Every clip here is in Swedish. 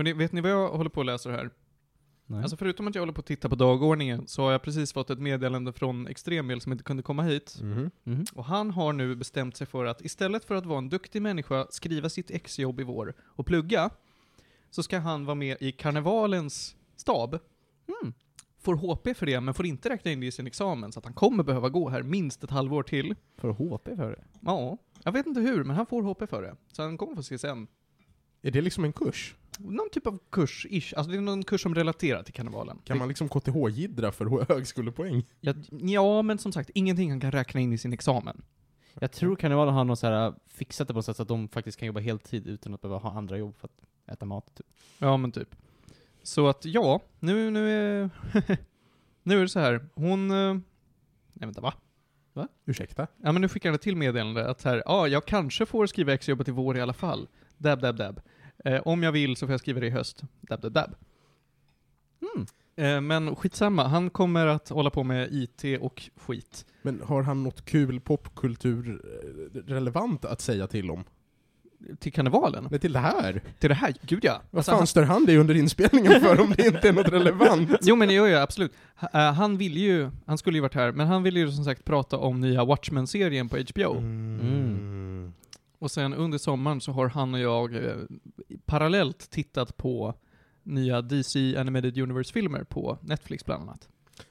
Hörrni, vet ni vad jag håller på att läsa här? Nej. Alltså förutom att jag håller på att titta på dagordningen, så har jag precis fått ett meddelande från Extremel som inte kunde komma hit. Mhm. Mhm. Och han har nu bestämt sig för att istället för att vara en duktig människa, skriva sitt exjobb i vår och plugga, så ska han vara med i karnevalens stab. Mm. Får HP för det, men får inte räkna in det i sin examen, så att han kommer behöva gå här minst ett halvår till. Får HP för det? Ja, jag vet inte hur, men han får HP för det. Så han kommer få CSN. Är det liksom en kurs? Någon typ av kurs-ish, alltså det är någon kurs som relaterar till karnevalen. Kan man liksom KTH-jiddra för högskolepoäng? Jag, ja, men som sagt, ingenting han kan räkna in i sin examen. Jag tror karnevalen har något så här fixat det på något sätt så att de faktiskt kan jobba heltid utan att behöva ha andra jobb för att äta mat. Typ. Ja, men typ. Så att ja, nu, nu är... nu är det så här. hon... eh, Nej vänta, va? Ursäkta? Ja men nu skickar ett till meddelande att här, ja, jag kanske får skriva exjobbet i vår i alla fall. Dab, dab, dab. Eh, om jag vill så får jag skriva det i höst. Dab, dab, dab. Mm. Eh, men skitsamma, han kommer att hålla på med IT och skit. Men har han något kul popkultur-relevant att säga till om? Till karnevalen? Nej, till det här? Till det här? Gud ja. Vad Alltså, fan han, stör han dig under inspelningen för om det inte är något relevant? jo men det gör jag absolut. Eh, han ville ju, han skulle ju varit här, men han ville ju som sagt prata om nya Watchmen-serien på HBO. Mm. Och sen under sommaren så har han och jag eh, parallellt tittat på nya DC Animated Universe-filmer på Netflix bland annat.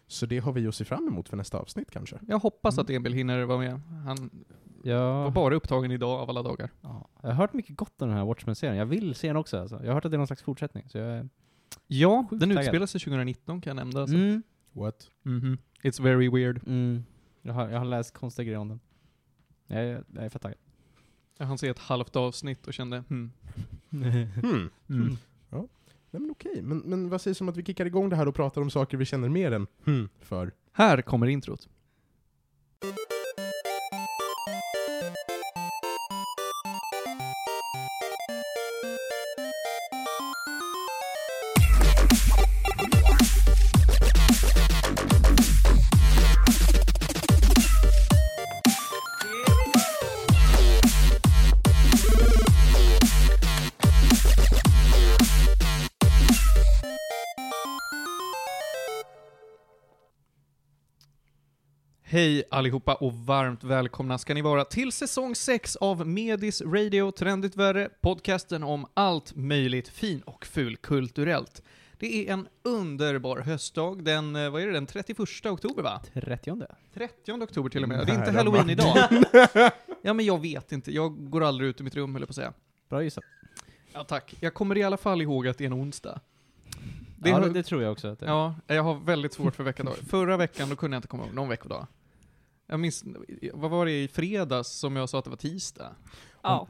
Så det har vi att se fram emot för nästa avsnitt kanske? Jag hoppas Mm. att Emil hinner vara med. Han var Ja. bara upptagen idag av alla dagar. ja. Jag har hört mycket gott om den här Watchmen-serien. Jag vill se den också alltså. Jag har hört att det är någon slags fortsättning. Så jag är... Ja, Sjukt den taggad. utspelar sig 2019 kan jag nämna. Alltså. Mm. What? Mhm. It's very weird. Mm. Jag, har, jag har läst konstiga grejer om den. Jag är, jag är fett taggad. Jag hann se ett halvt avsnitt och kände, hmm. Hmm. Mm. Nej men okej, men, men vad sägs om att vi kickar igång det här och pratar om saker vi känner mer än hmm för? Här kommer introt. Hej allihopa och varmt välkomna ska ni vara till säsong 6 av Medis Radio Trendigt Värre, podcasten om allt möjligt fin och fulkulturellt. Det är en underbar höstdag, den, eh, vad är det, den 31 oktober va? 30 30 oktober till och med, det är inte halloween idag. Ja men jag vet inte, jag går aldrig ut ur mitt rum höll jag på att säga. Bra gissat. Ja tack, jag kommer i alla fall ihåg att det är en onsdag. Det ja, har- det, tror jag också att det är. Ja, jag har väldigt svårt för veckodagar. Förra veckan, då kunde jag inte komma ihåg någon veckodag. Jag minns, vad var det i fredags som jag sa att det var tisdag? Ja.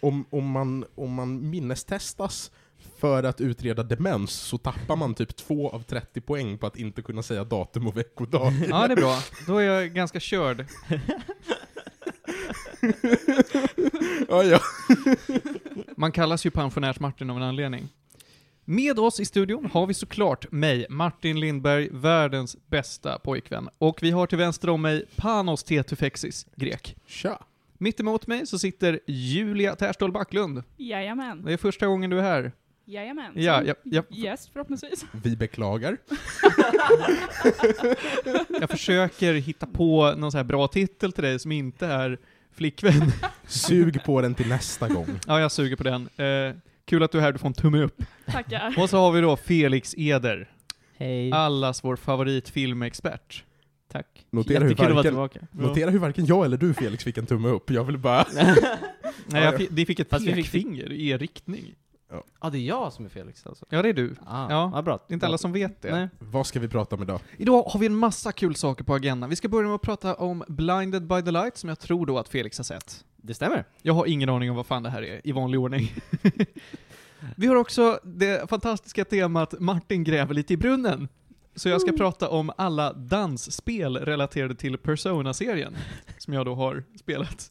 Om, om, man, om man minnestestas för att utreda demens så tappar man typ 2 av 30 poäng på att inte kunna säga datum och veckodag. Ja, det är bra. Då är jag ganska körd. ja, ja. Man kallas ju pensionärs-Martin av en anledning. Med oss i studion har vi såklart mig, Martin Lindberg, världens bästa pojkvän. Och vi har till vänster om mig Panos Tetufexis, grek. Tja. Mitt emot mig så sitter Julia Terstol Backlund. Jajamän. Det är första gången du är här. Jajamän. Ja, ja, ja. Gäst förhoppningsvis. Vi beklagar. Jag försöker hitta på någon så här bra titel till dig som inte är flickvän. Sug på den till nästa gång. Ja, jag suger på den. Eh, kul att du är här, du får en tumme upp. Tackar. Och så har vi då Felix Eder, Hej. allas vår favoritfilmexpert. Tack. Notera hur, Jättekul att vara varken, tillbaka. notera hur varken jag eller du Felix fick en tumme upp. Jag vill bara... Nej, Ja, jag ja. fick, de fick ett Fast vi fick- pekfinger i er riktning. Ja, det är jag som är Felix alltså. Ja, det är du. Ah, Ja, ja, bra. Det är inte alla som vet det. Nej. Vad ska vi prata om idag? Idag har vi en massa kul saker på agendan. Vi ska börja med att prata om Blinded by the Light, som jag tror då att Felix har sett. Det stämmer. Jag har ingen aning om vad fan det här är, i vanlig ordning. Vi har också det fantastiska temat Martin gräver lite i brunnen. Så jag ska prata om alla dansspel relaterade till Persona-serien, som jag då har spelat.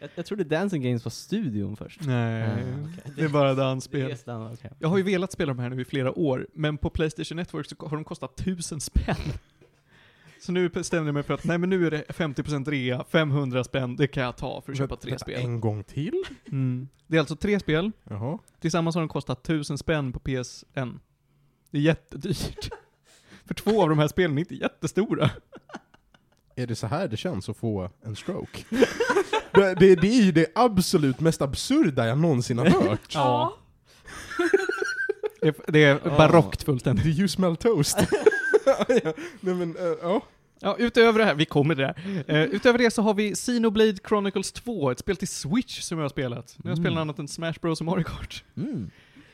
Jag, jag trodde Dancing Games var studion först. Nej, Ah, okej. det är bara dansspel. är okej. Jag har ju velat spela de här nu i flera år, men på Playstation Network så har de kostat tusen spänn. Så nu bestämde jag mig för att, nej men nu är det 50% rea, 500 spänn, det kan jag ta för att köpa tre spel. En gång till? Mm. Det är alltså tre spel, Jaha. tillsammans har de kostat 1000 spänn på PSN. Det är jättedyrt. för två av de här spelen är inte jättestora. Är det så här det känns att få en stroke? det, det, det är ju det absolut mest absurda jag någonsin har hört. Ja. Det är, det är barockt fullständigt. Do you smell toast? Ja, nej men, eh, ja. Ja, utöver det här, vi kommer till det här. Eh, utöver det så har vi Xenoblade Chronicles 2, ett spel till Switch som jag har spelat. Nu har jag spelat Mm. annat än Smash Bros och Mario Kart. Mm.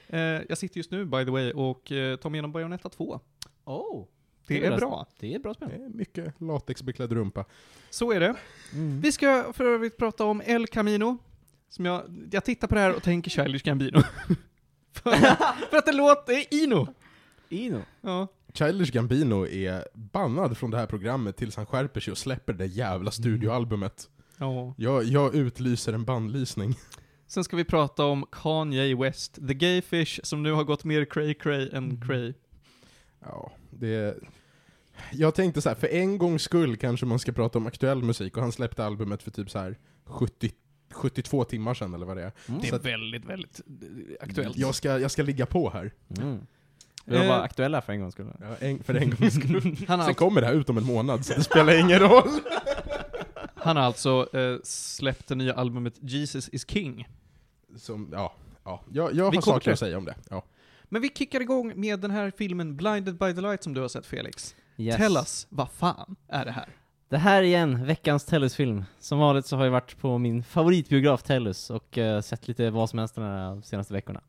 Eh, jag sitter just nu, by the way, och eh, tar mig igenom Bayonetta 2. Oh. Det är bra. Det är ett bra spel. Det är mycket latexbeklädd rumpa. Så är det. Mm. Vi ska för övrigt prata om El Camino. Som jag, jag tittar på det här och tänker Childish Gambino. för, för att det låter Ino. Ino. Ja. Childish Gambino är bannad från det här programmet tills han skärper sig och släpper det jävla studioalbumet. ja. Jag, jag utlyser en bannlysning. Sen ska vi prata om Kanye West, the gay fish som nu har gått mer cray cray än Mm. cray. Ja, det... Jag tänkte så här, för en gångs skull kanske man ska prata om aktuell musik, och han släppte albumet för typ så här 70, 72 timmar sedan eller vad det är. Mm. Det är väldigt, väldigt eh, aktuellt. Jag ska, jag ska ligga på här. Mm. Vi var Eh. bara aktuella för en gångs skull. Ja, en, för en gångs skull. Han har, Sen alltså, kommer det här ut om en månad, så det spelar ingen roll. han har alltså eh, släppt det nya albumet Jesus is King. Som, ja, ja. Jag, jag har saker att säga om det. Ja. Men vi kickar igång med den här filmen Blinded by the Light som du har sett Felix. Yes. Tell us, vad fan är det här? Det här är igen, veckans Tellus-film. Som vanligt så har jag varit på min favoritbiograf Tellus och eh, sett lite vad som helst de senaste veckorna.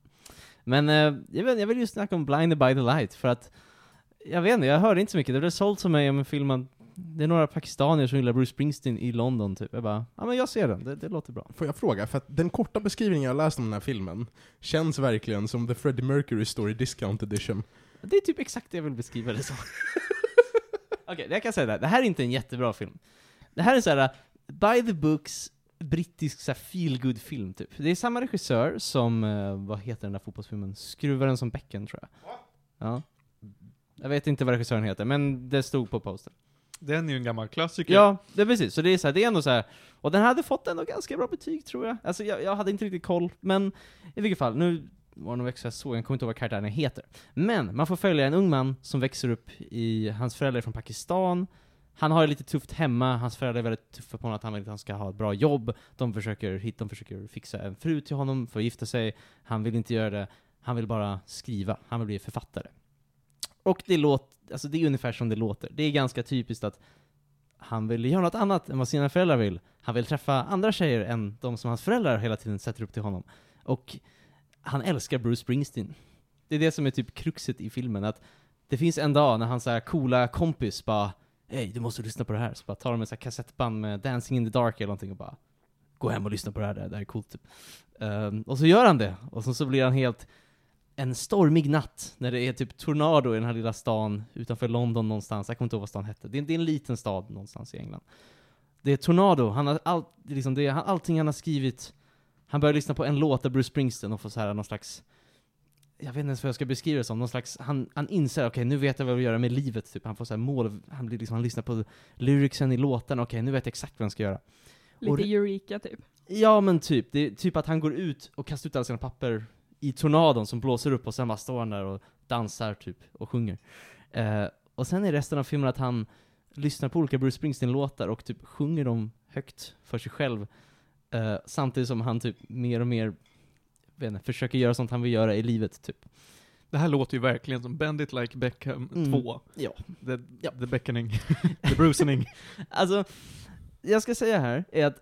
Men eh, jag, vet, jag vill just snacka om Blinded by the Light för att jag vet inte, jag hörde inte så mycket. Det blev sålt som mig om en film att det är några pakistanier som gillar Bruce Springsteen i London typ. Jag bara, ja men jag ser den, det, det låter bra. Får jag fråga, för att den korta beskrivningen jag läst om den här filmen känns verkligen som The Freddie Mercury Story Discount Edition. Det är typ exakt det jag vill beskriva det som. Okej, jag kan säga det här. Det här är inte en jättebra film. Det här är sån här, by the books, brittisk så feel good film typ. Det är samma regissör som, eh, vad heter den där fotbollsfilmen? Skruvaren som bäcken tror jag. Ja. Jag vet inte vad regissören heter, men det stod på posten. Den är ju en gammal klassiker. Ja, det är precis. Så det är så här, det är ändå så här. och den hade fått ändå ganska bra betyg tror jag. Alltså jag, jag hade inte riktigt koll, men i vilket fall, nu var det nog jag såg, jag kommer inte ihåg vad karaktären heter. Men, man får följa en ung man som växer upp i, hans föräldrar är från Pakistan, han har det lite tufft hemma, hans föräldrar är väldigt tuffa på honom att han vill att han ska ha ett bra jobb, de försöker, hit, de försöker fixa en fru till honom för att gifta sig, han vill inte göra det, han vill bara skriva, han vill bli författare. Och det låter, alltså det är ungefär som det låter. Det är ganska typiskt att han vill göra något annat än vad sina föräldrar vill. Han vill träffa andra tjejer än de som hans föräldrar hela tiden sätter upp till honom. Och han älskar Bruce Springsteen. Det är det som är typ kruxet i filmen, att det finns en dag när hans coola kompis bara Hej, du måste lyssna på det här. Så bara tar de ett så här kassettband med Dancing in the Dark eller någonting och bara Gå hem och lyssna på det här, det här är coolt typ. Um, och så gör han det, och så, så blir han helt en stormig natt när det är typ tornado i den här lilla stan utanför London någonstans, jag kommer inte ihåg vad stan hette. Det är, det är en liten stad någonstans i England. Det är tornado, han har allt, liksom det är, allting han har skrivit, han börjar lyssna på en låt av Bruce Springsteen och får så här någon slags jag vet inte ens vad jag ska beskriva det som, någon slags, han, han inser okej nu vet jag vad jag vill göra med livet, typ. han får så mål, han blir liksom, han lyssnar på lyricsen i låten, okej nu vet jag exakt vad jag ska göra. Och Lite det- Eureka typ. Ja men typ, det är typ att han går ut och kastar ut alla sina papper i tornadon som blåser upp och sen bara står han där och dansar typ, och sjunger. Eh, och sen är resten av filmen att han lyssnar på olika Bruce Springsteen-låtar och typ sjunger dem högt för sig själv. Eh, samtidigt som han typ mer och mer vet inte, försöker göra sånt han vill göra i livet typ. Det här låter ju verkligen som Bend It Like Beckham Mm. 2. Ja. The, Ja. the Beckoning. the Brucening. Alltså, jag ska säga här är att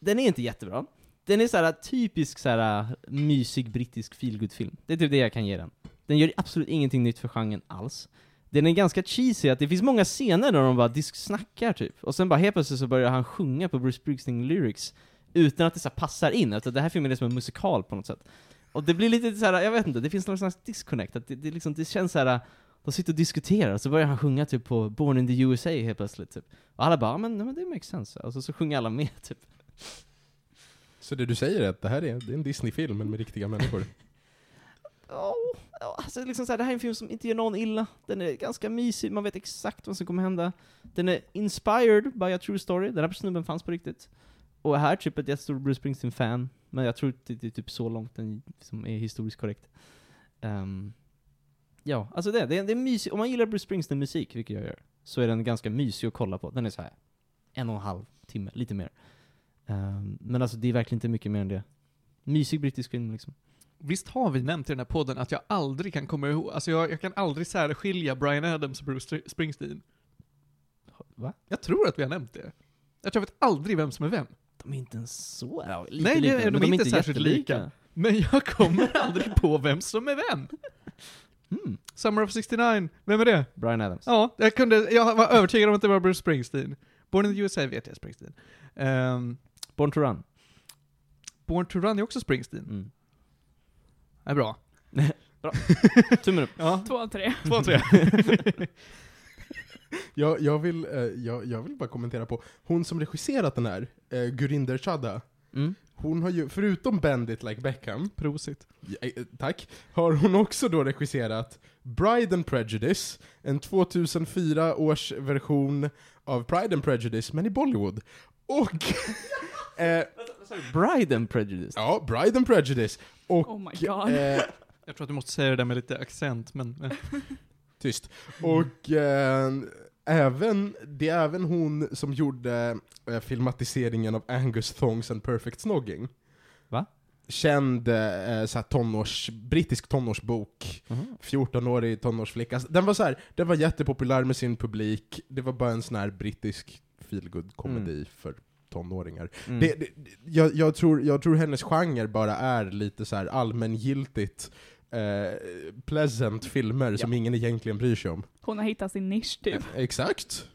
den är inte jättebra. Den är såhär typisk såhär mysig brittisk feelgood-film. Det är typ det jag kan ge den. Den gör absolut ingenting nytt för genren alls. Den är ganska cheesy, att det finns många scener där de bara snackar typ, och sen bara helt plötsligt så börjar han sjunga på Bruce Springsteen lyrics, utan att det så här passar in, utan det här filmen är som en musikal på något sätt. Och det blir lite såhär, jag vet inte, det finns någon slags disconnect, att det, det, liksom, det känns såhär, de sitter och diskuterar, och så börjar han sjunga typ på Born in the USA helt plötsligt typ. Och alla bara, "Ja, men, nej, men det makes sense. Och så, så sjunger alla med typ. Så det du säger är att det här är, det är en Disney-film, men med riktiga människor? ja, alltså liksom så här, det här är en film som inte gör någon illa. Den är ganska mysig, man vet exakt vad som kommer hända. Den är inspired by a true story, den här snubben fanns på riktigt. Och här typ ett jättestort Bruce Springsteen-fan, men jag tror inte det är typ så långt den som är historiskt korrekt. Ehm, ja, alltså det, det, är- det är mysigt. Om man gillar Bruce Springsteen-musik, vilket jag gör, så är den ganska mysig att kolla på. Den är så här en och en halv timme, lite mer. Ehm, men alltså det är verkligen inte mycket mer än det. Mysig brittisk film liksom. Visst har vi nämnt i den här podden att jag aldrig kan komma ihåg, alltså jag, jag kan aldrig särskilja Brian Adams och Bruce Springsteen. Va? Jag tror att vi har nämnt det. Jag tror jag vet aldrig vem som är vem. De är inte ens så... Ja, lite Nej, lika, de men är inte särskilt lika. Men jag kommer aldrig på vem som är vem. Hmm. Summer of 69, vem är det? Brian Adams. Ja, jag kunde, jag var övertygad om att det var Bruce Springsteen. Born in the USA vet jag Springsteen. Um, Born to Run. Born to Run är också Springsteen. Mm. Det är bra. Tummen upp. Ja, Två av tre. två, tre. Jag, jag, vill, eh, jag, jag vill bara kommentera på, hon som regisserat den här, eh, Gurinder Chadha, Mm. hon har ju, förutom Bandit Like Beckham, Prosit. eh, tack, har hon också då regisserat Bride and Prejudice, en 2004 års version av Pride and Prejudice, men i Bollywood. Och... eh, Bride and Prejudice. ja, Bride and Prejudice. Och... Oh my god. eh, Jag tror att du måste säga det där med lite accent, men... men. Tyst. Och eh, även, det är även hon som gjorde eh, filmatiseringen av Angus Thongs and Perfect Snogging. Va? Känd eh, så tonårs, brittisk tonårsbok. Mhm. 14-årig tonårsflicka. Den var så här, den var jättepopulär med sin publik. Det var bara en sån här brittisk feelgood komedi för tonåringar. Mm. Det, det, jag, jag, tror, jag tror hennes genre bara är lite så här allmängiltigt eh, pleasant filmer som ingen egentligen bryr sig om. Hon har hittat sin nisch typ. Exakt.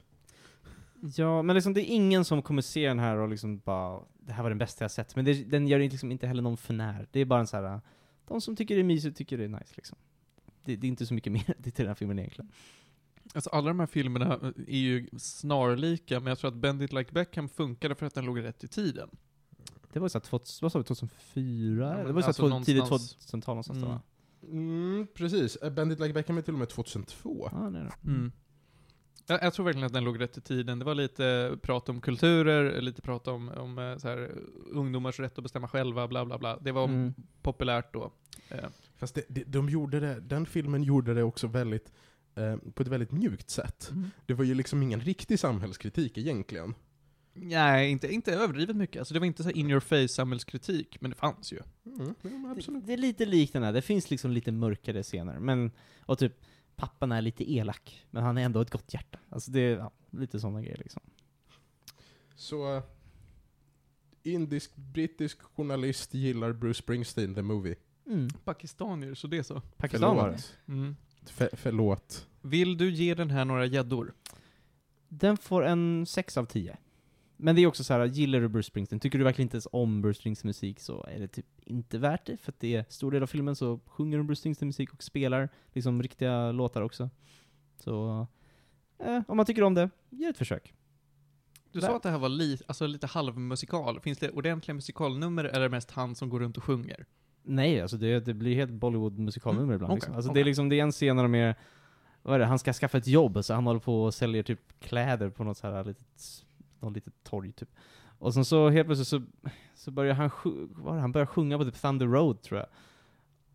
Ja, men liksom det är ingen som kommer se den här och liksom bara, det här var den bästa jag sett. Men det, den gör liksom inte heller någon för när. Det är bara en så här, de som tycker det är mysigt tycker det är nice liksom. Det, det är inte så mycket mer till den här filmen egentligen. Alltså alla de här filmerna är ju snarlika, men jag tror att Bend It Like Beckham funkade för att den låg rätt i tiden. Det var ju såhär, vad sa vi, 2004? Ja, det var ju alltså såhär tidigt någonstans- 2000-tal någonstans Mm. då va? Mm, precis. Eh, Bandit Like Beckham är till och med 2002. Ja, nej, nej. Mm. Jag, jag tror verkligen att den låg rätt i tiden. Det var lite prat om kulturer, lite prat om, om eh, så här, ungdomars rätt att bestämma själva, bla bla bla. Det var Mm. populärt då. Eh, Fast det, det, de gjorde det, den filmen gjorde det också väldigt, eh, på ett väldigt mjukt sätt. Det var ju liksom ingen riktig samhällskritik egentligen. Nej, inte, inte överdrivet mycket. Alltså det var inte så här in your face samhällskritik, men det fanns ju. Mm, ja, absolut. Det, det är lite likt den här, det finns liksom lite mörkare scener, men, och typ, pappan är lite elak, men han är ändå ett gott hjärta. Alltså det är, ja, lite sådana grejer liksom. Så, eh, indisk, brittisk journalist gillar Bruce Springsteen, the movie. Mm. Pakistanier, så det är så. Pakistan var det. Mm. För, förlåt. Vill du ge den här några gäddor? Den får en 6 av 10. Men det är också så här, gillar du Bruce Springsteen, tycker du verkligen inte ens om Bruce Springsteens musik så är det typ inte värt det, för att det är stor del av filmen så sjunger de Bruce Springsteen musik och spelar liksom riktiga låtar också. Så, eh, om man tycker om det, ge ett försök. Du Där. sa att det här var li, alltså lite halvmusikal. Finns det ordentliga musikalnummer eller är det mest han som går runt och sjunger? Nej, alltså det, det blir helt Bollywood-musikalnummer Mm, ibland. okej, Liksom. Alltså det okej. är liksom, det är en scen när de är, vad är det, han ska skaffa ett jobb, så han håller på och säljer typ kläder på något så här litet, något litet torg typ. Och sen så helt plötsligt så, så börjar han, sj- han börjar sjunga på typ Thunder Road tror jag.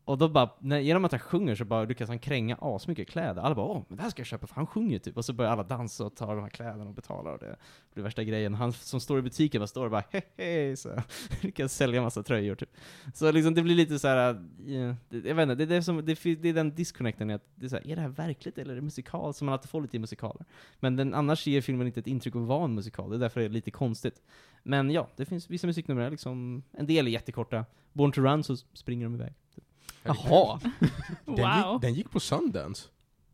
Och då bara, när, genom att han sjunger så bara lyckas han kränga asmycket kläder. Alla bara åh, men det här ska jag köpa för han sjunger typ. Och så börjar alla dansa och ta de här kläderna och betala och det blir värsta grejen. Han som står i butiken bara står och bara hehe, så lyckas sälja massa tröjor typ. Så liksom det blir lite så här, eh, det, jag vet inte, det är, det, som, det, det är den disconnecten, i att det är, så här, är det här verkligt eller är det musikal? Som man alltid får lite i musikaler. Men den, annars ger filmen inte ett intryck av att vara en musikal, det är därför det är lite konstigt. Men ja, det finns vissa musiknummer, liksom, en del är jättekorta. Born to Run så springer de iväg. Jaha! Den, Wow. gick, den gick på Sundance.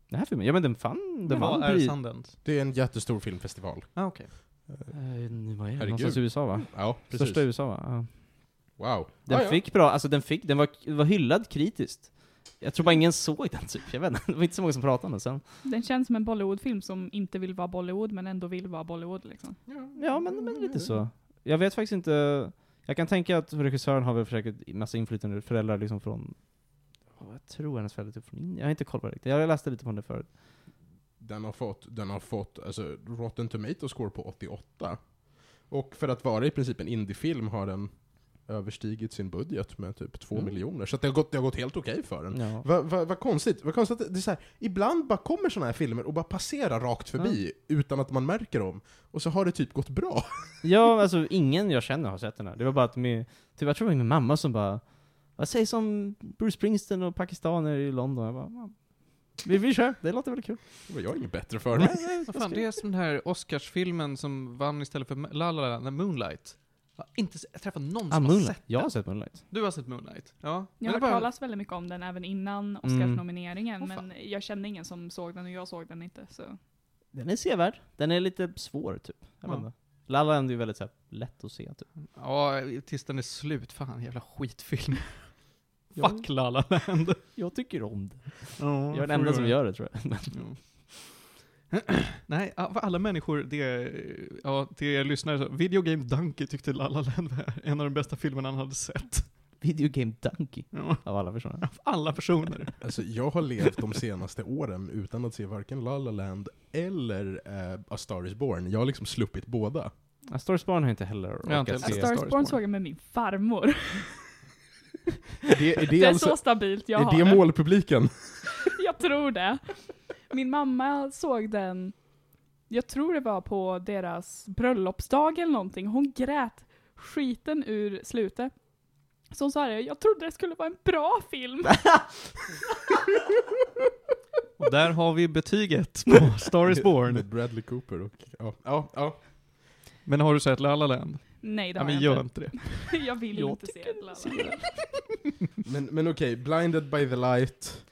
Den här filmen, ja men den fann, den Vad vann är pris. Sundance? Det är en jättestor filmfestival. Ah, okej. Eh, nu, vad är det? Herregud. Någonstans i USA va? Ja, precis. Största i USA va? Ja. Wow. Den Ah, ja. fick bra, alltså den fick, den var, var hyllad kritiskt. Jag tror bara ingen såg den typ, jag vet inte, det var inte så många som pratade om den sen. Den känns som en Bollywood-film som inte vill vara Bollywood, men ändå vill vara Bollywood liksom. Ja, men, men lite så. Jag vet faktiskt inte, jag kan tänka att regissören har väl försökt massa inflytande, föräldrar liksom från jag tror hennes föräldrar tog från Indien. Jag har inte koll på det riktigt. Jag läste lite på det förut. Den har fått, den har fått alltså, Rotten Tomatoes score på 88. Och för att vara i princip en indiefilm har den överstigit sin budget med typ 2 Mm. miljoner. Så det, har gått, det har gått helt okej för den. Ja. Vad va, vad konstigt. Vad konstigt det är så här, ibland bara kommer såna här filmer och bara passerar rakt förbi utan att man märker dem. Och så har det typ gått bra. ja, alltså ingen jag känner har sett den här. Det var bara att min, typ, jag tror det var min mamma som bara, vad sägs om Bruce Springsteen och pakistaner i London? Jag bara, "Ja, vi, vi kör, det låter väldigt kul. Det var jag inget bättre för mig. Vad fan, det är som den här Oscarsfilmen som vann istället för La La Land, Moonlight. Jag har inte träffat någon Ah, som har Moonlight. sett Jag har den. sett Moonlight. Du har sett Moonlight? Ja. Jag har hört bara- talas väldigt mycket om den även innan Mm. Oscarsnomineringen, Åh, fan. men jag kände ingen som såg den och jag såg den inte. Så. Den är sevärd. Den är lite svår, typ. Jag Ja. La La Land är ju väldigt så här, lätt att se, typ. Ja, tills den är slut. Fan, jävla skitfilm. Fuck La La Land. Jag tycker om det. Ja, Jag är den enda som gör det, tror jag. Ja. Nej, av alla människor, det, ja, till er lyssnare, så, Video Game Donkey tyckte La La Land var en av de bästa filmerna han hade sett. Video Game Donkey. Ja, Av alla personer. av alla personer. Alltså, jag har levt de senaste åren utan att se varken La La Land eller eh, A Star Is Born. Jag har liksom sluppit båda. A Star is Born har jag inte heller Jag har orkat inte A heller se. sett Star Star is Born. såg jag med min farmor. Är det, är det, Det är alltså, så stabilt jag är har det det. målpubliken? Jag tror det. Min mamma såg den, jag tror det var på deras bröllopsdag eller någonting. Hon grät skiten ur slutet. Så hon sa det, jag trodde det skulle vara en bra film. Och där har vi betyget på Star Is Born. Med Bradley Cooper och... Ja, ja, ja. Men har du sett La La Land? Nej det Ja, har men jag gör inte. det. Jag vill Jag inte se Land. Men, men okej, Blinded by the Light.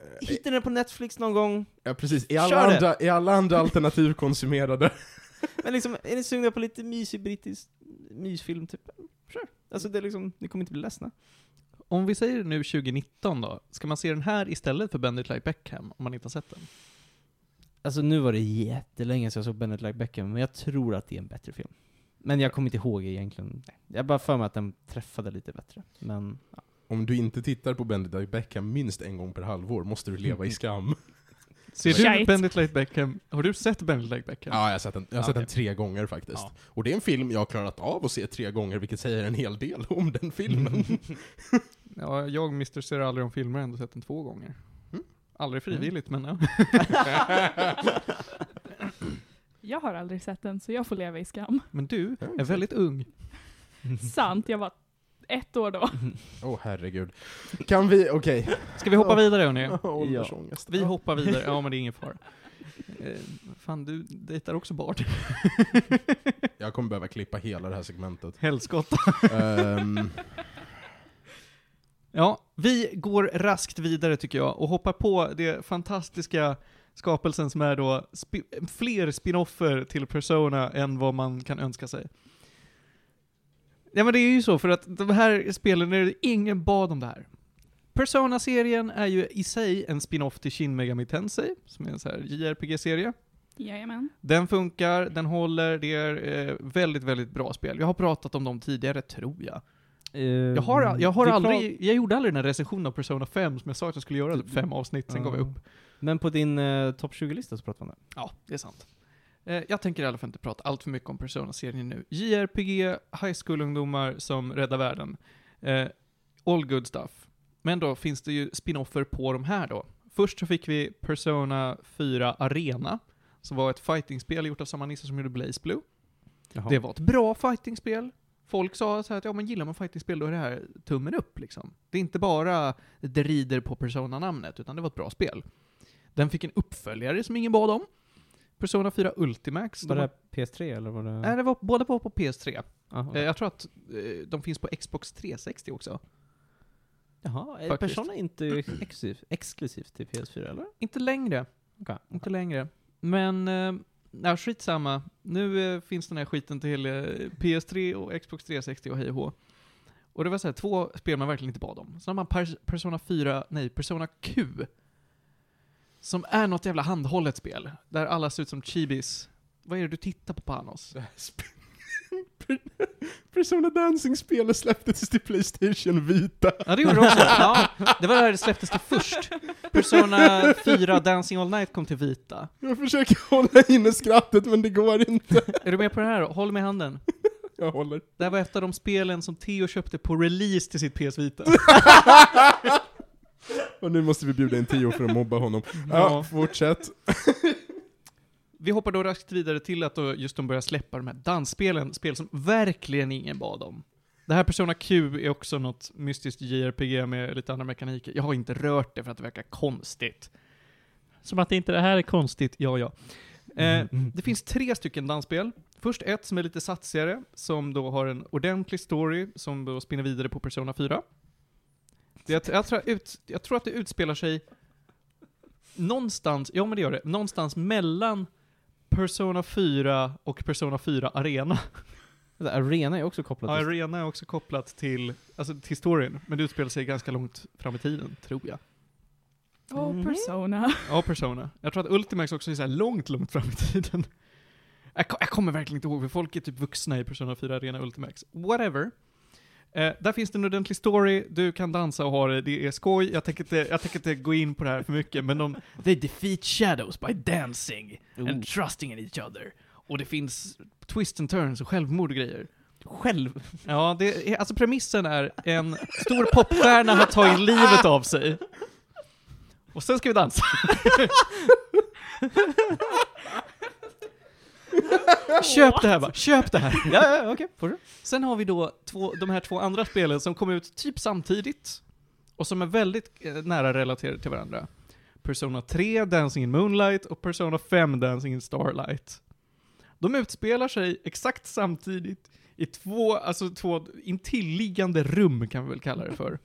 Eh, Hitta den på Netflix någon gång. Ja precis, är alla, Kör det. andra, är alla andra alternativ konsumerade? Men liksom, är ni sugna på lite mysig brittisk mysfilm, typ? Kör. Alltså det är liksom, ni kommer inte bli ledsna. Om vi säger nu 2019 då, ska man se den här istället för Bend It Like Beckham, om man inte har sett den? Alltså nu var det jättelänge sedan jag såg Bennett Like Beckham, men jag tror att det är en bättre film. Men jag kommer inte ihåg egentligen. Jag bara för mig att den träffade lite bättre. Men, ja. Om du inte tittar på Benedict Like Beckham minst en gång per halvår måste du leva i skam. Ser du Shite. Bend It Like Beckham, har du sett Bend It Like Beckham? Ja, jag har sett den, jag har sett Okej. den tre gånger faktiskt. Ja. Och det är en film jag har klarat av att se tre gånger, vilket säger en hel del om den filmen. Ja, jag, Mr. Ser aldrig om filmer, har ändå sett den två gånger. Mm. Aldrig frivilligt, men ja. Jag har aldrig sett den så jag får leva i skam. Men du är väldigt ung. Sant, jag var ett år då. Åh herregud. Kan vi, okej. Ska vi hoppa vidare hörni? Åldersångest. Vi hoppar vidare, ja men det är ingen fara. Eh, fan, du dejtar också Bart. Jag kommer behöva klippa hela det här segmentet. Helskotta. Ehm, Ja, vi går raskt vidare tycker jag och hoppar på det fantastiska skapelsen som är då spi- fler spin-offer till Persona än vad man kan önska sig. Ja men det är ju så, för att de här spelen, är det ingen bad om det här. Persona-serien är ju i sig en spin-off till Shin Megami Tensei, som är en så här JRPG-serie. Jajamän. Den funkar, den håller, det är eh, väldigt, väldigt bra spel. Jag har pratat om dem tidigare, tror jag. Jag har, jag har aldrig, jag gjorde aldrig den här recensionen av Persona 5 som jag sa att jag skulle göra, Du- fem avsnitt, sen gav jag Ja. upp. Men på din uh, topp 20-lista så pratar man det. Ja, det är sant. Eh, jag tänker i alla fall inte prata allt för mycket om Persona-serien nu. JRPG, high school-ungdomar som räddar världen. Eh, all good stuff. Men då finns det ju spin-offer på de här då. Först så fick vi Persona 4 Arena, som var ett fightingspel gjort av samma nisse som gjorde Blaze Blue. Det var ett bra fightingspel. Folk sa så att ja, men gillar man fightingspel då är det här tummen upp liksom. Det är inte bara det rider på Persona-namnet, utan det var ett bra spel. Den fick en uppföljare som ingen bad om. Persona 4 Ultimax. Var De det PS3 eller var det... Nej, det var båda på, på PS3. Aha. Eh, Jag tror att eh, de finns på Xbox 360 också. Jaha, är faktiskt. Persona inte exklusiv, exklusivt till PS4 eller? Inte längre. Okej. Inte längre. Men, ja, skitsamma. Nu eh, finns den här skiten till eh, PS3 och Xbox 360 och hej och hå. Och det var så här, två spel man verkligen inte bad om. Sen har man Pers- Persona 4, nej, Persona Q. Som är något jävla handhållet spel. Där alla ser ut som chibis. Vad är det du tittar på Panos? Persona Dancing-spelet släpptes till Playstation Vita. Ja, det gjorde det också. Ja, det var där det släpptes till först. Persona 4 Dancing All Night kom till Vita. Jag försöker hålla inne skrattet men det går inte. Är du med på det här då? Håll med handen. Jag håller. Det här var ett av de spelen som Theo köpte på release till sitt PS Vita. Och nu måste vi bjuda in Tio för att mobba honom. Ja, Ja. fortsätt. Vi hoppar då raskt vidare till att då just de börjar släppa de här dansspelen, spel som verkligen ingen bad om. Det här Persona Q är också något mystiskt JRPG med lite andra mekaniker. Jag har inte rört det för att det verkar konstigt. Som att inte det här är konstigt, ja ja. Eh, det finns tre stycken dansspel. Först ett som är lite satsigare, som då har en ordentlig story, som då spinner vidare på Persona 4. Jag, jag, tror, ut, jag tror att det utspelar sig någonstans, ja men det gör det, någonstans mellan Persona 4 och Persona 4 Arena. Arena är också Ja, kopplat till... Arena är också kopplat till, alltså till storyn, men det utspelar sig ganska långt fram i tiden, tror jag. Oh, Mhm. Persona. Ja, Persona. Jag tror att Ultimax också är så här långt, långt fram i tiden. Jag, jag kommer verkligen inte ihåg, för folk är typ vuxna i Persona 4 Arena Ultimax. Whatever. Eh, där finns det en ordentlig story, du kan dansa och ha det, det är skoj. Jag tänker inte, jag tänker inte gå in på det här för mycket, men de, they defeat shadows by dancing Oh. and trusting in each other. Och det finns twist and turns och självmord och grejer. Själv? Ja, det är, alltså premissen är en stor popstjärna har tagit livet av sig. Och sen ska vi dansa. Köp det här bara, köp det här. ja, ja, okej. Du? Sen har vi då två, de här två andra spelen som kom ut typ samtidigt. Och som är väldigt eh, nära relaterade till varandra. Persona 3, Dancing in Moonlight och Persona 5, Dancing in Starlight. De utspelar sig exakt samtidigt i två, alltså två intilliggande rum kan vi väl kalla det för.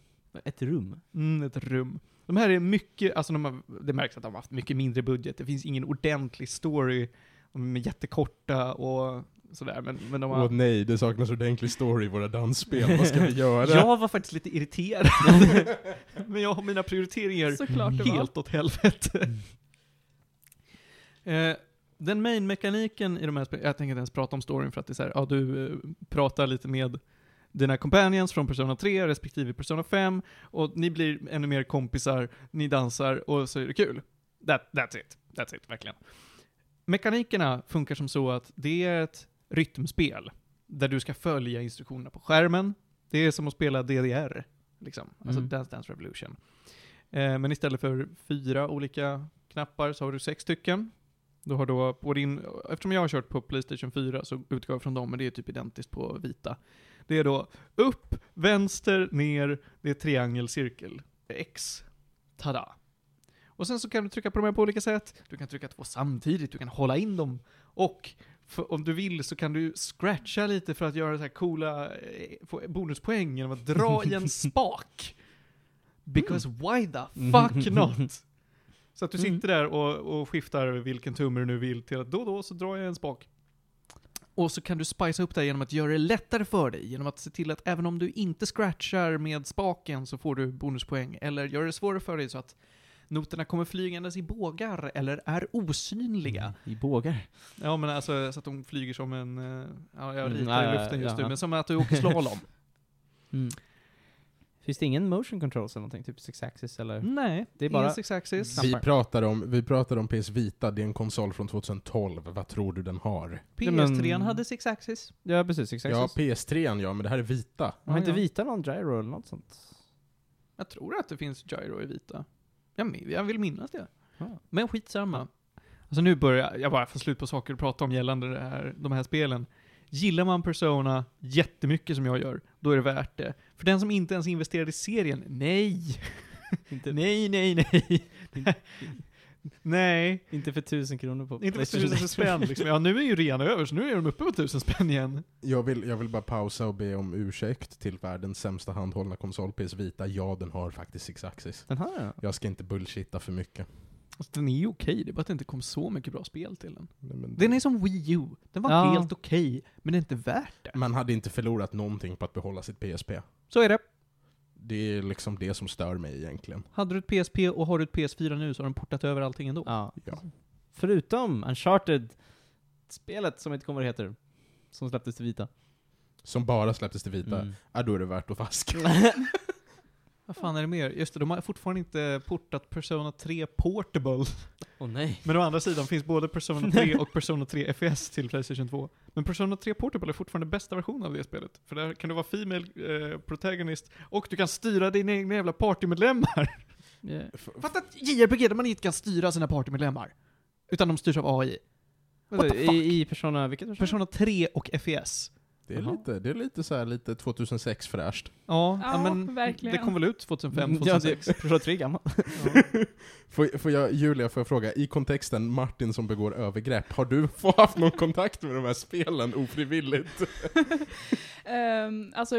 Ett rum? Mm, ett rum. De här är mycket, alltså de har, det märks att de har haft mycket mindre budget. Det finns ingen ordentlig story. De är jättekorta och sådär, men, men de har... Åh nej, det saknas ordentlig story i våra dansspel. Vad ska vi göra? Jag var faktiskt lite irriterad. men jag har mina prioriteringar Såklart var. helt åt helvete. eh, den main-mekaniken i de här spelen, jag tänker inte ens prata om storyn för att det är så här, ja du eh, pratar lite med dina companions från Persona 3 respektive Persona 5 och ni blir ännu mer kompisar, ni dansar och så är det kul. That, that's it. That's it, verkligen. Mekanikerna funkar som så att det är ett rytmspel där du ska följa instruktionerna på skärmen. Det är som att spela DDR, liksom. Alltså Mm. Dance Dance Revolution. Eh, men istället för fyra olika knappar så har du sex stycken. Du har då på din, eftersom jag har kört på Playstation 4 så utgår jag från dem, men det är typ identiskt på vita. Det är då upp, vänster, ner, det är triangel, cirkel, X. Tada! Och sen så kan du trycka på de här på olika sätt. Du kan trycka två samtidigt, du kan hålla in dem. Och för, om du vill så kan du scratcha lite för att göra så här coola eh, bonuspoäng genom att dra i en spak. Because why the fuck not? Så att du sitter där och, och skiftar vilken tumme du nu vill till att då och då så drar jag en spak. Och så kan du spicea upp det genom att göra det lättare för dig, genom att se till att även om du inte scratchar med spaken så får du bonuspoäng, eller gör det svårare för dig så att noterna kommer flygandes i bågar, eller är osynliga. I bågar? Ja men alltså så att de flyger som en, eh, ja jag Mm, ritar ja, i luften just ja, nu, ja. men som att du åker slalom. Mm. Finns det ingen motion controls eller någonting? Typ 6 axis eller? Nej, Det är bara- six axis. Vi pratar, om, vi pratar om PS Vita, det är en konsol från 2012. Vad tror du den har? PS3 men- hade six axis. Ja precis, 6 Ja, axis. PS3 ja, men det här är Vita. Har Ja, inte ja. vita någon gyro eller något sånt? Jag tror att det finns gyro i vita. Jag, jag vill minnas det. Ja. Men skitsamma. Alltså nu börjar jag bara få slut på saker att prata om gällande det här, de här spelen. Gillar man Persona jättemycket som jag gör, då är det värt det. För den som inte ens investerade i serien, nej! Nej, nej, nej. nej. inte för tusen kronor på Inte för tusen spänn liksom. Ja, nu är ju rean över, så nu är de uppe på tusen spänn igen. Jag vill, jag vill bara pausa och be om ursäkt till världens sämsta handhållna konsol, PS Vita. Ja, den har faktiskt Six Axis. Den här ja. Jag ska inte bullshitta för mycket. Alltså, den är ju okej, det är bara att det inte kom så mycket bra spel till den. Nej, men Den är som Wii U. Den var Ja. helt okej, men det är inte värt det. Man hade inte förlorat någonting på att behålla sitt PSP. Så är det. Det är liksom det som stör mig egentligen. Hade du ett PSP och har du ett PS4 nu så har de portat över allting ändå. ja. Ja. Förutom Uncharted-spelet som inte kommer det heter. som släpptes till vita. Som bara släpptes till vita. Mm. Ja, då är det värt att vaska. Vad fan är det mer? Just det, de har fortfarande inte portat Persona 3 Portable. Åh nej. Men å andra sidan finns både Persona 3 och Persona 3 FS till Playstation 2. Men Persona 3 Portable är fortfarande bästa versionen av det spelet. För där kan du vara Female eh, Protagonist och du kan styra dina egna jävla partymedlemmar. Yeah. Fatta ett JRPG där man inte kan styra sina partymedlemmar. Utan de styrs av AI. What the fuck? I, I Persona, vilket Persona? Persona 3 och FES. Det är lite, det är lite så här, lite 2006 fräscht. Ja, Ja, ja, men verkligen. det kom väl ut 2005, Mm, Ja, 2006. det är Persona 3 är gammal. Får, får jag, Julia, får jag fråga, i kontexten Martin som begår övergrepp, har du få- haft någon kontakt med de här spelen ofrivilligt? Ehm, alltså,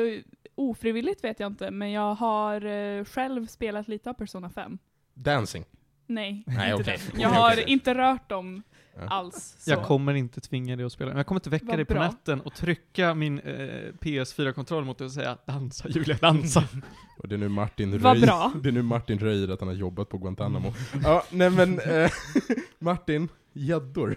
ofrivilligt vet jag inte, men jag har eh, själv spelat lite av Persona 5. Dancing. Nej, Nej, inte okej. det. Jag har inte rört dem Ja. Alls. Så. Jag kommer inte tvinga dig att spela. Jag kommer inte väcka Vad dig på bra. natten och trycka min eh, PS4-kontroll mot dig och säga dansa Julia, dansa. Och det är nu Martin Vad röj, bra. Det är nu Martin röjer att han har jobbat på Guantanamo. Ja, nej men, eh, Martin, gäddor.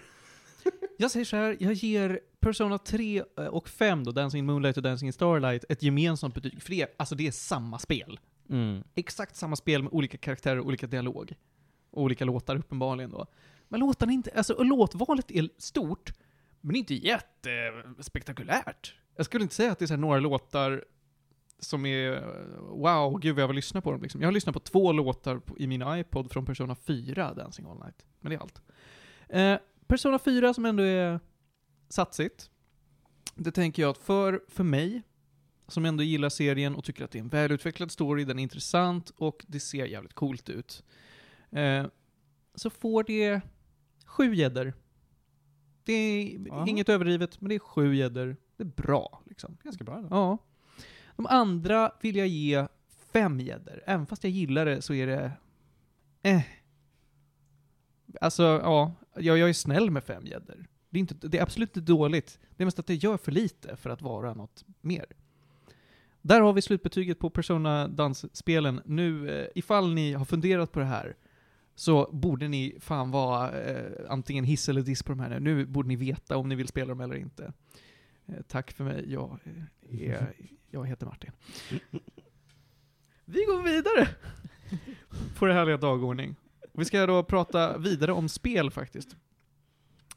Jag säger så här, jag ger Persona 3 och 5 då, Dancing in Moonlight och Dancing in Starlight, ett gemensamt betyg. För det, är- alltså det är samma spel. Mm. Exakt samma spel med olika karaktärer och olika dialog. Och olika låtar uppenbarligen då. Men låtarna inte, alltså låtvalet är stort, men inte jättespektakulärt. Jag skulle inte säga att det är så här några låtar som är wow, gud vad jag vill lyssna på dem liksom. Jag har lyssnat på två låtar på, i min iPod från Persona 4, Dancing All Night. Men det är allt. Eh, Persona 4 som ändå är satsigt. Det tänker jag att för, för mig, som ändå gillar serien och tycker att det är en välutvecklad story, den är intressant och det ser jävligt coolt ut. Eh, så får det sju gäddor. Det är Aha. inget överdrivet, men det är sju gäddor. Det är bra, liksom. Ganska bra då. Ja. De andra vill jag ge fem gäddor. Även fast jag gillar det så är det... Eh. Alltså, ja. Jag, jag är snäll med fem gäddor. Det, är inte- det är absolut inte dåligt. Det är mest att det gör för lite för att vara något mer. Där har vi slutbetyget på Persona Dans-spelen. Nu, eh, ifall ni har funderat på det här, så borde ni fan vara eh, antingen hiss eller diss på de här nu. Nu borde ni veta om ni vill spela dem eller inte. Eh, tack för mig, jag, eh, är, jag heter Martin. Vi går vidare på det härliga dagordning. Vi ska då prata vidare om spel faktiskt.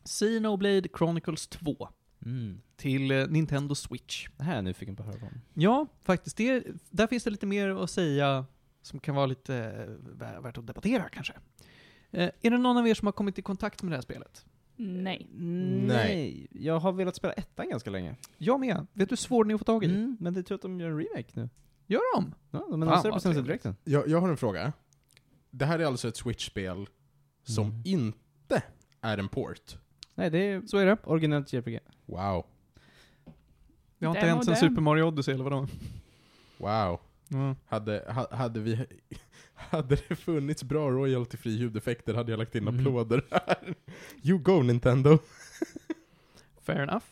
Xenoblade Chronicles 2 Mm. till eh, Nintendo Switch. Det här är jag nyfiken på att höra om. Ja, faktiskt. Det, där finns det lite mer att säga som kan vara lite eh, vä- värt att debattera kanske. Eh, är det någon av er som har kommit i kontakt med det här spelet? Nej. Nej. Jag har velat spela ettan ganska länge. Jag med. Vet du hur svår den är att få tag i? Mm, men det är tur att de gör en remake nu. Gör de? Ja, de annonserar på senaste direkten. Jag, jag har en fråga. Det här är alltså ett Switch-spel som Mm. inte är en port. Nej, det är Så är det. originellt JRPG. Wow. Det har inte hänt sen. Super Mario Odyssey eller vadå? Wow. Mm. Hade, ha, hade vi... Hade det funnits bra royalty-fri ljudeffekter hade jag lagt in Mhm. applåder här. You go Nintendo. Fair enough.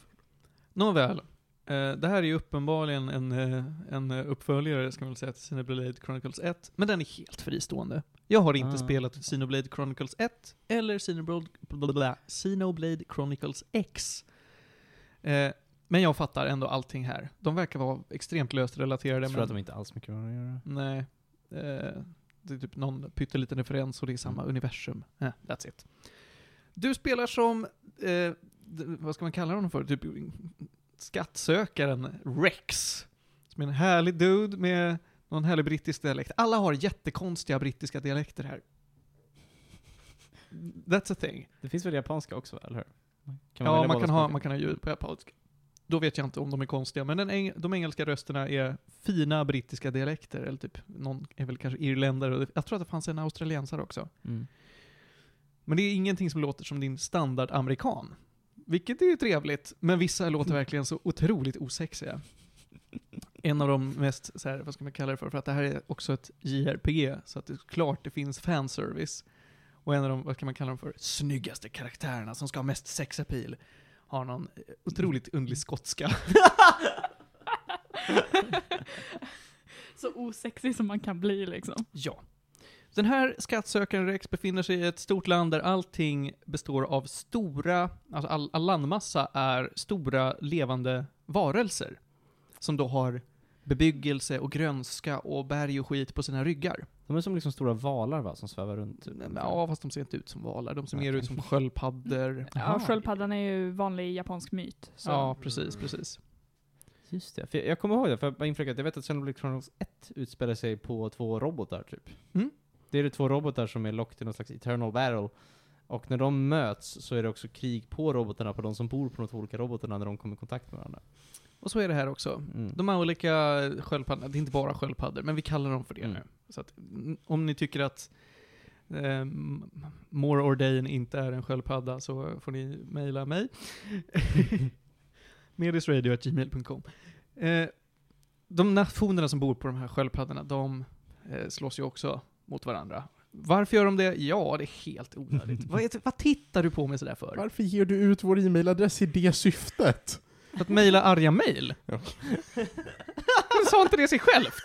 Nåväl. Eh, det här är ju uppenbarligen en, eh, en uppföljare, ska man väl säga, till Xenoblade Chronicles 1. Men den är helt fristående. Jag har inte Ah. spelat Xenoblade Chronicles 1 eller Xenoblade, Xenoblade Chronicles X. Eh, men jag fattar ändå allting här. De verkar vara extremt löst relaterade. Jag tror men- att de inte alls mycket varandra att göra. Nej. Eh, det är typ någon pytteliten referens och det är samma Mm. universum. Eh, that's it. Du spelar som, eh, vad ska man kalla honom för? Typ skattsökaren Rex. Som är en härlig dude med någon härlig brittisk dialekt. Alla har jättekonstiga brittiska dialekter här. That's a thing. Det finns väl japanska också, eller hur? Kan ja, välja man kan, ha, man kan ha ljud på japanska. Då vet jag inte om de är konstiga, men eng de engelska rösterna är fina brittiska dialekter, eller typ, någon är väl kanske irländare, och jag tror att det fanns en australiensare också. Mm. Men det är ingenting som låter som din standard amerikan. Vilket är ju trevligt, men vissa låter verkligen så otroligt osexiga. En av de mest, så här, vad ska man kalla det för, för att det här är också ett JRPG, så att det är klart det finns fanservice. Och en av de, vad kan man kalla dem för, snyggaste karaktärerna som ska ha mest sexappeal, har någon eh, otroligt underlig skotska. Så osexig som man kan bli liksom. Ja. Den här skattsökaren Rex befinner sig i ett stort land där allting består av stora, alltså all, all landmassa är stora levande varelser. Som då har bebyggelse och grönska och berg och skit på sina ryggar. De är som liksom stora valar va, som svävar runt. Ja, fast de ser inte ut som valar. De ser mer ut som sköldpaddor. Ja, sköldpaddan är ju vanlig japansk myt. Så. Ja, precis, precis. Just det, för jag, jag kommer ihåg det, för jag bara inflika att jag vet att Xenoblade Chronicles 1 utspelar sig på två robotar typ. Mm. Det är det två robotar som är locked i någon slags eternal battle. Och när de möts så är det också krig på robotarna, på de som bor på de två olika robotarna när de kommer i kontakt med varandra. Och så är det här också. Mm. De här olika sköldpaddorna, det är inte bara sköldpaddor, men vi kallar dem för det Mm. nu. Så att, om ni tycker att eh, More Ordain inte är en sköldpadda så får ni mejla mig. Medisradio.gmail.com eh, De nationerna som bor på de här sköldpaddorna, de eh, slåss ju också mot varandra. Varför gör de det? Ja, det är helt onödigt. vad, vad tittar du på mig sådär för? Varför ger du ut vår e-mailadress i det syftet? För att mejla arga mejl? Ja. Men sa inte det sig självt?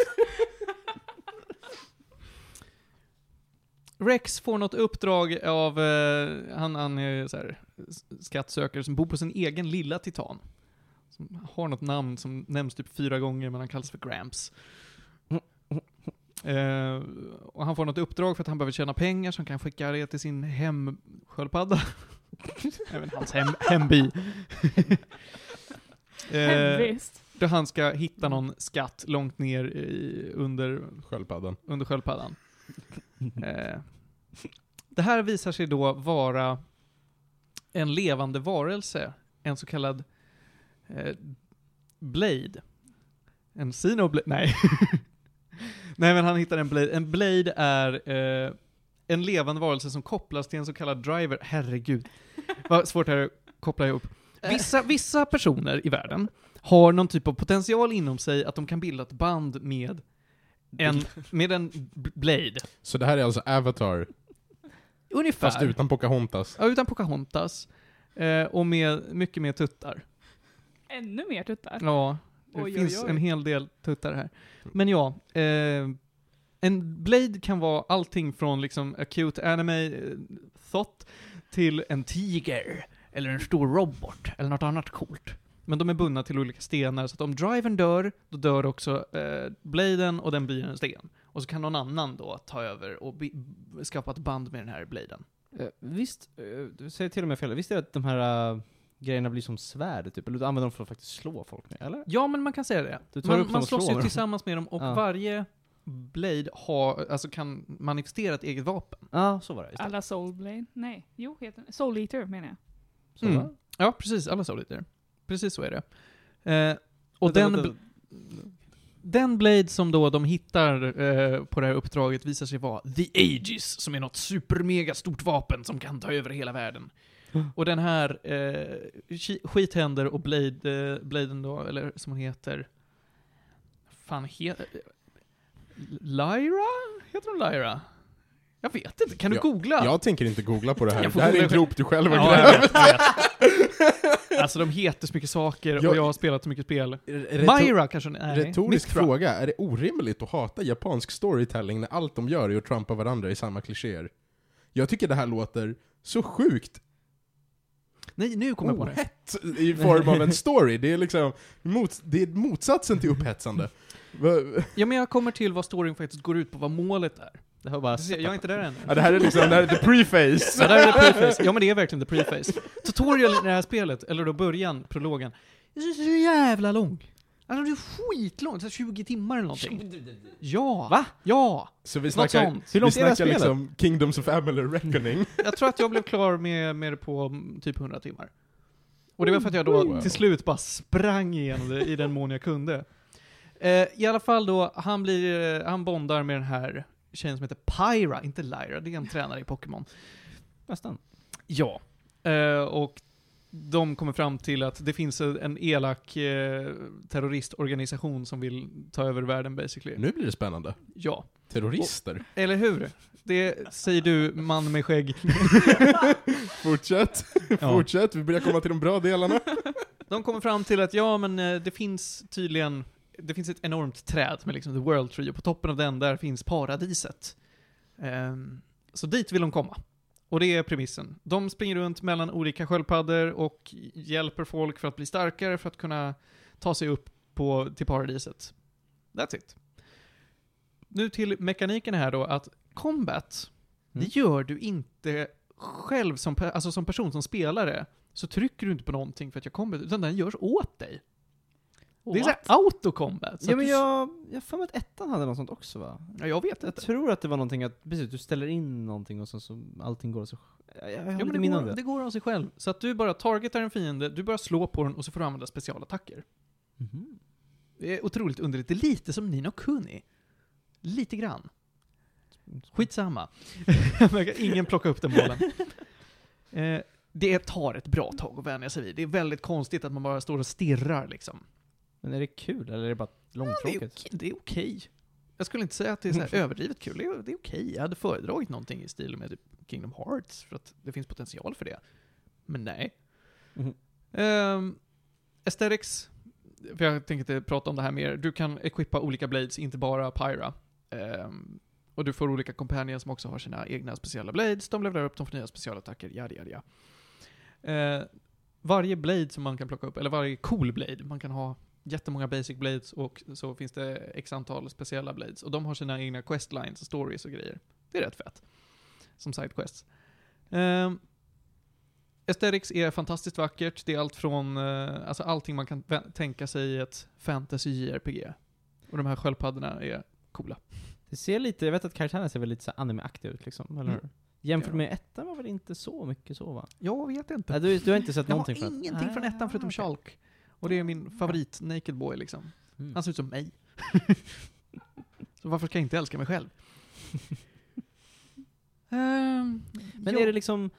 Rex får något uppdrag av, eh, han, han är så här, skattsökare som bor på sin egen lilla titan. Som har något namn som nämns typ fyra gånger, men han kallas för Gramps. Eh, och han får något uppdrag för att han behöver tjäna pengar, så han kan skicka det till sin hemsköldpadda. Även hans hem, hemby. Eh, där han ska hitta någon skatt långt ner i, under, Sköldpaddan. under sköldpaddan. Eh, det här visar sig då vara en levande varelse, en så kallad eh, Blade. En Xenoblade, nej. nej men han hittar en Blade. En Blade är eh, en levande varelse som kopplas till en så kallad driver. Herregud. Vad svårt det här att koppla ihop. Vissa, vissa personer i världen har någon typ av potential inom sig att de kan bilda ett band med en, med en Blade. Så det här är alltså Avatar, Ungefär. fast utan Pocahontas. Ja, utan Pocahontas. Eh, och med mycket mer tuttar. Ännu mer tuttar. Ja, det Oj, oj, finns oj. en hel del tuttar här. Men ja, eh, en Blade kan vara allting från liksom acute anime eh, thought till en tiger, eller en stor robot, eller något annat coolt. Men de är bundna till olika stenar, så att om drivern dör, då dör också eh, bladen och den blir en sten. Och så kan någon annan då ta över och skapa ett band med den här bladen. Eh, visst, uh, du säger till och med fel, visst är det att de här uh, grejerna blir som svärd typ? Eller du använder dem för att faktiskt slå folk med, eller? Ja, men man kan säga det. Du tar Man, upp man slåss slår ju tillsammans med dem och Ja. varje Blade har, alltså kan manifestera ett eget vapen. Ja, så var det. Alla Soulblade? Nej, jo heter. Soul Eater menar jag. Så Mm. Ja, precis. Alla soliter. Precis så är det. Eh, och Vänta, den, vänta. den Blade som då de hittar eh, på det här uppdraget visar sig vara The Aegis, som är något supermega stort vapen som kan ta över hela världen. Mm. Och den här, eh, ki- skit händer och Blade, eh, Bladen då, eller som hon heter, fan heter, Lyra? Heter hon Lyra? Jag vet inte, kan du Ja, googla? Jag tänker inte googla på det här. Jag får Det här är en grop du själv har Ja, jag grävt. vet, jag vet. Alltså de heter så mycket saker och jag har spelat så mycket spel. Myra kanske? Nej, Retorisk Mithra. fråga, är det orimligt att hata japansk storytelling när allt de gör är att trampa varandra i samma klichéer? Jag tycker det här låter så sjukt Nej, nu kommer jag på det. ohett i form av en story. Det är liksom mot, det är motsatsen till upphetsande. Va- Ja, men jag kommer till vad storyn faktiskt går ut på, vad målet är. Det har bara Jag är inte där ännu. Ja, det här är liksom, det här är the preface. Ja, där är det preface. Ja, men det är verkligen the preface. Tutorial i det här spelet, eller då början, prologen, är så jävla lång. Alltså det är skitlångt, så här 20 timmar eller någonting. Ja! Va? Ja! Så vi Något snackar, sånt. Hur vi långt är det här snackar spelet? liksom Kingdoms of Amalur Reckoning. Jag tror att jag blev klar med, med det på mm, typ 100 timmar. Och det var för att jag då till slut bara sprang igenom det i den mån jag kunde. Eh, I alla fall då, han blir, eh, han bondar med den här tjejen som heter Pyra, inte Lyra, det är en tränare i Pokémon. Nästan. Ja. Eh, och de kommer fram till att det finns en elak eh, terroristorganisation som vill ta över världen basically. Nu blir det spännande. Ja. Terrorister. Eller hur? Det säger du, man med skägg. Fortsätt. Ja. Fortsätt, vi börjar komma till de bra delarna. De kommer fram till att ja, men eh, det finns tydligen, det finns ett enormt träd med liksom the world tree och på toppen av den där finns paradiset. Ehm, så dit vill de komma. Och det är premissen. De springer runt mellan olika sköldpaddor och hjälper folk för att bli starkare för att kunna ta sig upp på, till paradiset. That's it. Nu till mekaniken här då, att combat, Mm. det gör du inte själv som, alltså som person, som spelare. Så trycker du inte på någonting för att göra combat, utan den görs åt dig. Det är såhär autocombat. så Ja men jag, jag har för mig att ettan hade något sånt också va? ja, jag vet Jag inte. tror att det var någonting att, precis, du ställer in någonting och sen så allting går så... Jag, jag har Ja, men det, av går, det. det går av sig själv. Så att du bara targetar en fiende, du bara slår på den och så får du använda specialattacker. Mhm. Det är otroligt underligt. Det är lite som Nino Kuni. Lite grann. Skitsamma. Ingen plockar upp den bollen. Eh, det tar ett bra tag att vänja sig vid. Det är väldigt konstigt att man bara står och stirrar liksom. Men är det kul, eller är det bara långtråkigt? okej. Det är okej. Jag skulle inte säga att det är så här överdrivet kul. Det är, det är okej. Jag hade föredragit någonting i stil med typ Kingdom Hearts, för att det finns potential för det. Men nej. Mhm. Um, aesthetics, för jag tänker inte prata om det här mer. Du kan equippa olika blades, inte bara Pyra. Ehm, och du får olika companions som också har sina egna speciella blades. De levlar upp, de får nya specialattacker, yada yada yada. Eh, varje blade som man kan plocka upp, eller varje cool blade, man kan ha jättemånga basic blades och så finns det x antal speciella blades. Och de har sina egna questlines, stories och grejer. Det är rätt fett. Som sidequests. Um, Aesthetics är fantastiskt vackert. Det är allt från, eh, alltså allting man kan tänka sig i ett fantasy JRPG. Och de här sköldpaddorna är coola. Det ser lite, jag vet att karaktärerna ser väl lite så anime-aktiga ut liksom, eller Mm. Jämfört med ettan var väl inte så mycket så va? Jag vet inte. Nej, du, du har inte sett Jag har någonting från ingenting från ettan förutom okej. Shulk. Och det är min favorit Naked Boy liksom. Mm. Han ser ut som mig. så varför ska jag inte älska mig själv? Ehm, Men ja. är det liksom,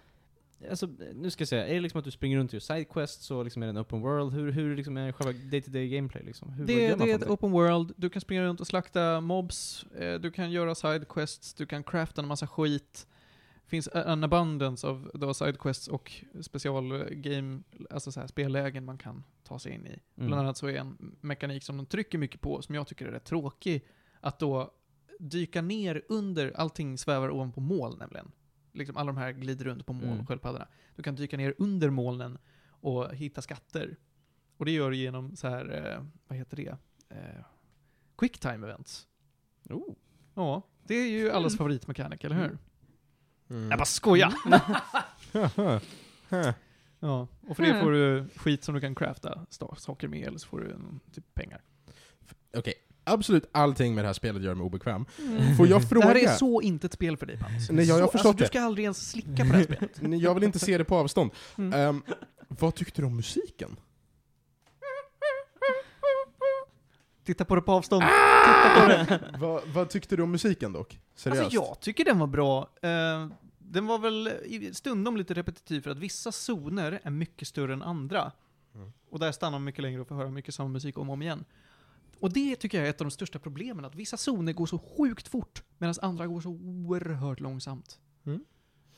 alltså, nu ska jag säga, är det liksom att du springer runt och gör sidequests och liksom är det en open world? Hur, hur liksom är själva day-to-day gameplay liksom? Hur, Det, det är ett open world, du kan springa runt och slakta mobs, eh, du kan göra sidequests, du kan crafta en massa skit. Det finns en abundance av sidequests och specialgame, alltså så här spellägen man kan ta sig in i. Mm. Bland annat så är en mekanik som de trycker mycket på, som jag tycker är rätt tråkig, att då dyka ner under, allting svävar ovanpå moln nämligen. Liksom alla de här glider runt på moln, Mm. sköldpaddorna. Du kan dyka ner under molnen och hitta skatter. Och det gör du genom så här, eh, vad heter det? Eh, quicktime events. Oh. Ja, det är ju allas Mm. favoritmekanik, eller hur? Mm. Mm. Jag bara skojar! Ja, och för det får du skit som du kan crafta saker med, eller så får du en, typ pengar. Okej, absolut allting med det här spelet gör mig obekväm. Mm. Får jag Det fråga? här är så inte ett spel för dig, Panos. Nej, jag har så, förstått alltså, Du det. ska aldrig ens slicka på det här spelet. Nej, Jag vill inte se det på avstånd. Mm. Ehm, vad tyckte du om musiken? Titta på det på avstånd. Titta på det. vad, vad tyckte du om musiken dock? Seriöst? Alltså jag tycker den var bra. Eh, den var väl stundom lite repetitiv för att vissa zoner är mycket större än andra. Mm. Och där stannar man mycket längre och får höra mycket samma musik om och om igen. Och det tycker jag är ett av de största problemen, att vissa zoner går så sjukt fort medan andra går så oerhört långsamt. Mm.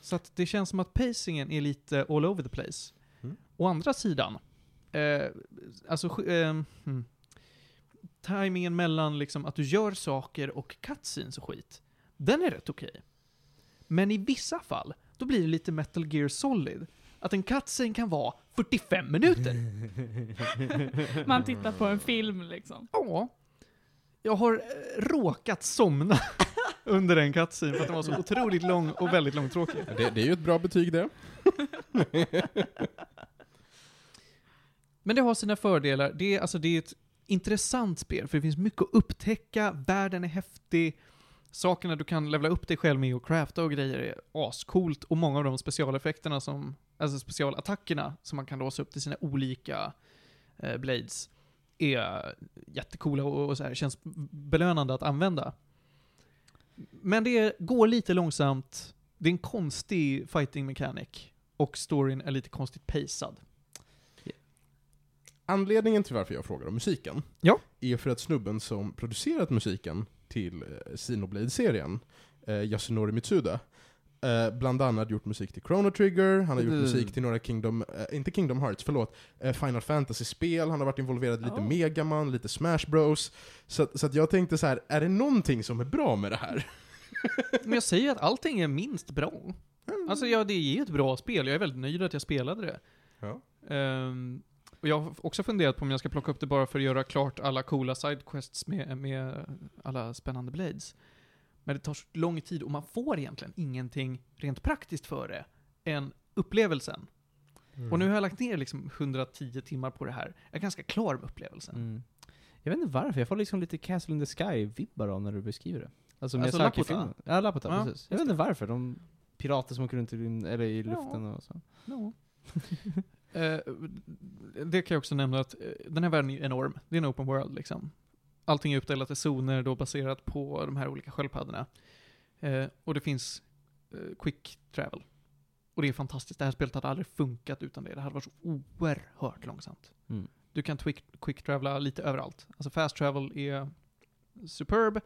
Så att det känns som att pacingen är lite all over the place. Mm. Å andra sidan, eh, alltså eh, hmm. timingen mellan liksom att du gör saker och cutscenes och skit, den är rätt okej. Men i vissa fall, då blir det lite Metal Gear Solid. Att en cutscene kan vara 45 minuter. Man tittar på en film liksom. Ja. Jag har eh, råkat somna under en cutscene för att den var så otroligt lång och väldigt långtråkig. Det, det är ju ett bra betyg det. Men det har sina fördelar. Det är, alltså, det är ett intressant spel, för det finns mycket att upptäcka, världen är häftig, sakerna du kan levla upp dig själv med och crafta och grejer är ascoolt, och många av de specialeffekterna som, alltså specialattackerna som man kan låsa upp till sina olika eh, blades är jättecoola och, och så här, känns belönande att använda. Men det går lite långsamt, det är en konstig fighting mechanic, och storyn är lite konstigt pacad. Anledningen till varför jag frågar om musiken Ja. är för att snubben som producerat musiken till eh, Xenoblade-serien, eh, Yasunori Mitsuda, eh, bland annat gjort musik till Chrono Trigger, han har gjort Mm. musik till några Kingdom, eh, inte Kingdom Hearts, förlåt, eh, Final Fantasy-spel, han har varit involverad i lite Oh. Megaman, lite Smash Bros. Så, så att jag tänkte så här, är det någonting som är bra med det här? Men jag säger att allting är minst bra. Alltså ja, det är ett bra spel. Jag är väldigt nöjd att jag spelade det. Ja. Ehm, och jag har också funderat på om jag ska plocka upp det bara för att göra klart alla coola sidequests med, med alla spännande blades. Men det tar så lång tid och man får egentligen ingenting rent praktiskt för det än upplevelsen. Mm. Och nu har jag lagt ner liksom 110 timmar på det här. Jag är ganska klar med upplevelsen. Mm. Jag vet inte varför, jag får liksom lite Castle in the Sky-vibbar av när du beskriver det. Alltså Alltså. Laputa? Ja, Laputa, Ja, precis. Jag vet inte varför, de pirater som åker runt i, eller i Ja. luften och så. Ja. Eh, det kan jag också nämna att eh, den här världen är enorm. Det är en open world liksom. Allting är uppdelat i zoner då baserat på de här olika sköldpaddorna. Eh, och det finns quick travel. Och det är fantastiskt. Det här spelet hade aldrig funkat utan det. Det hade varit så oerhört långsamt. Mm. Du kan quick, quick travela lite överallt. Alltså fast travel är superb.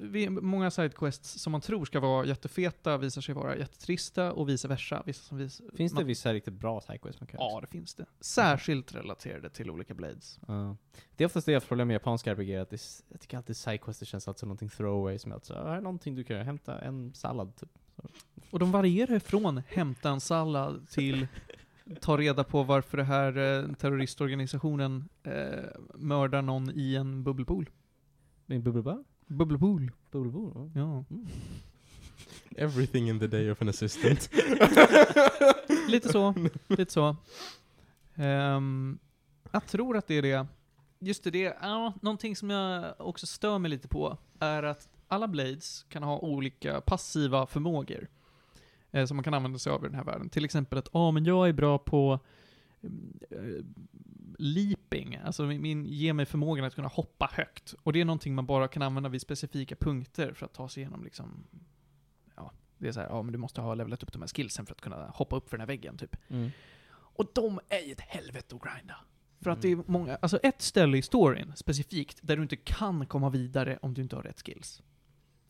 Vi- många sidequests som man tror ska vara jättefeta visar sig vara jättetrista och vice versa. Vissa som vis, Finns man, det vissa riktigt bra sidequests man kan? Ja, det finns det. Särskilt relaterade till olika blades. Ja. Det är oftast det jag har problem med japanska RPG, att det, är- jag tycker alltid sidequests känns alltid som någonting throwaway, som att så, här är någonting du kan göra, hämta en sallad typ. Och de varierar från hämta en sallad till ta reda på varför det här eh, terroristorganisationen eh, mördar någon i en bubbelpool. Med bubbelbar? Bubbelpool. Bubbelbor? Ja. Everything in the day of an assistant. Lite så. Lite så. Ehm, jag tror att det är det. Just det, ja, någonting som jag också stör mig lite på är att alla blades kan ha olika passiva förmågor. Eh, som man kan använda sig av i den här världen. Till exempel att, ja men jag är bra på mm, leaping, alltså min, min, ger mig förmågan att kunna hoppa högt. Och det är någonting man bara kan använda vid specifika punkter för att ta sig igenom liksom, ja, det är så här, ja men du måste ha levelat upp de här skillsen för att kunna hoppa upp för den här väggen typ. Mm. Och de är ju ett helvete att grinda. För att det är många, alltså ett ställe i storyn specifikt, där du inte kan komma vidare om du inte har rätt skills.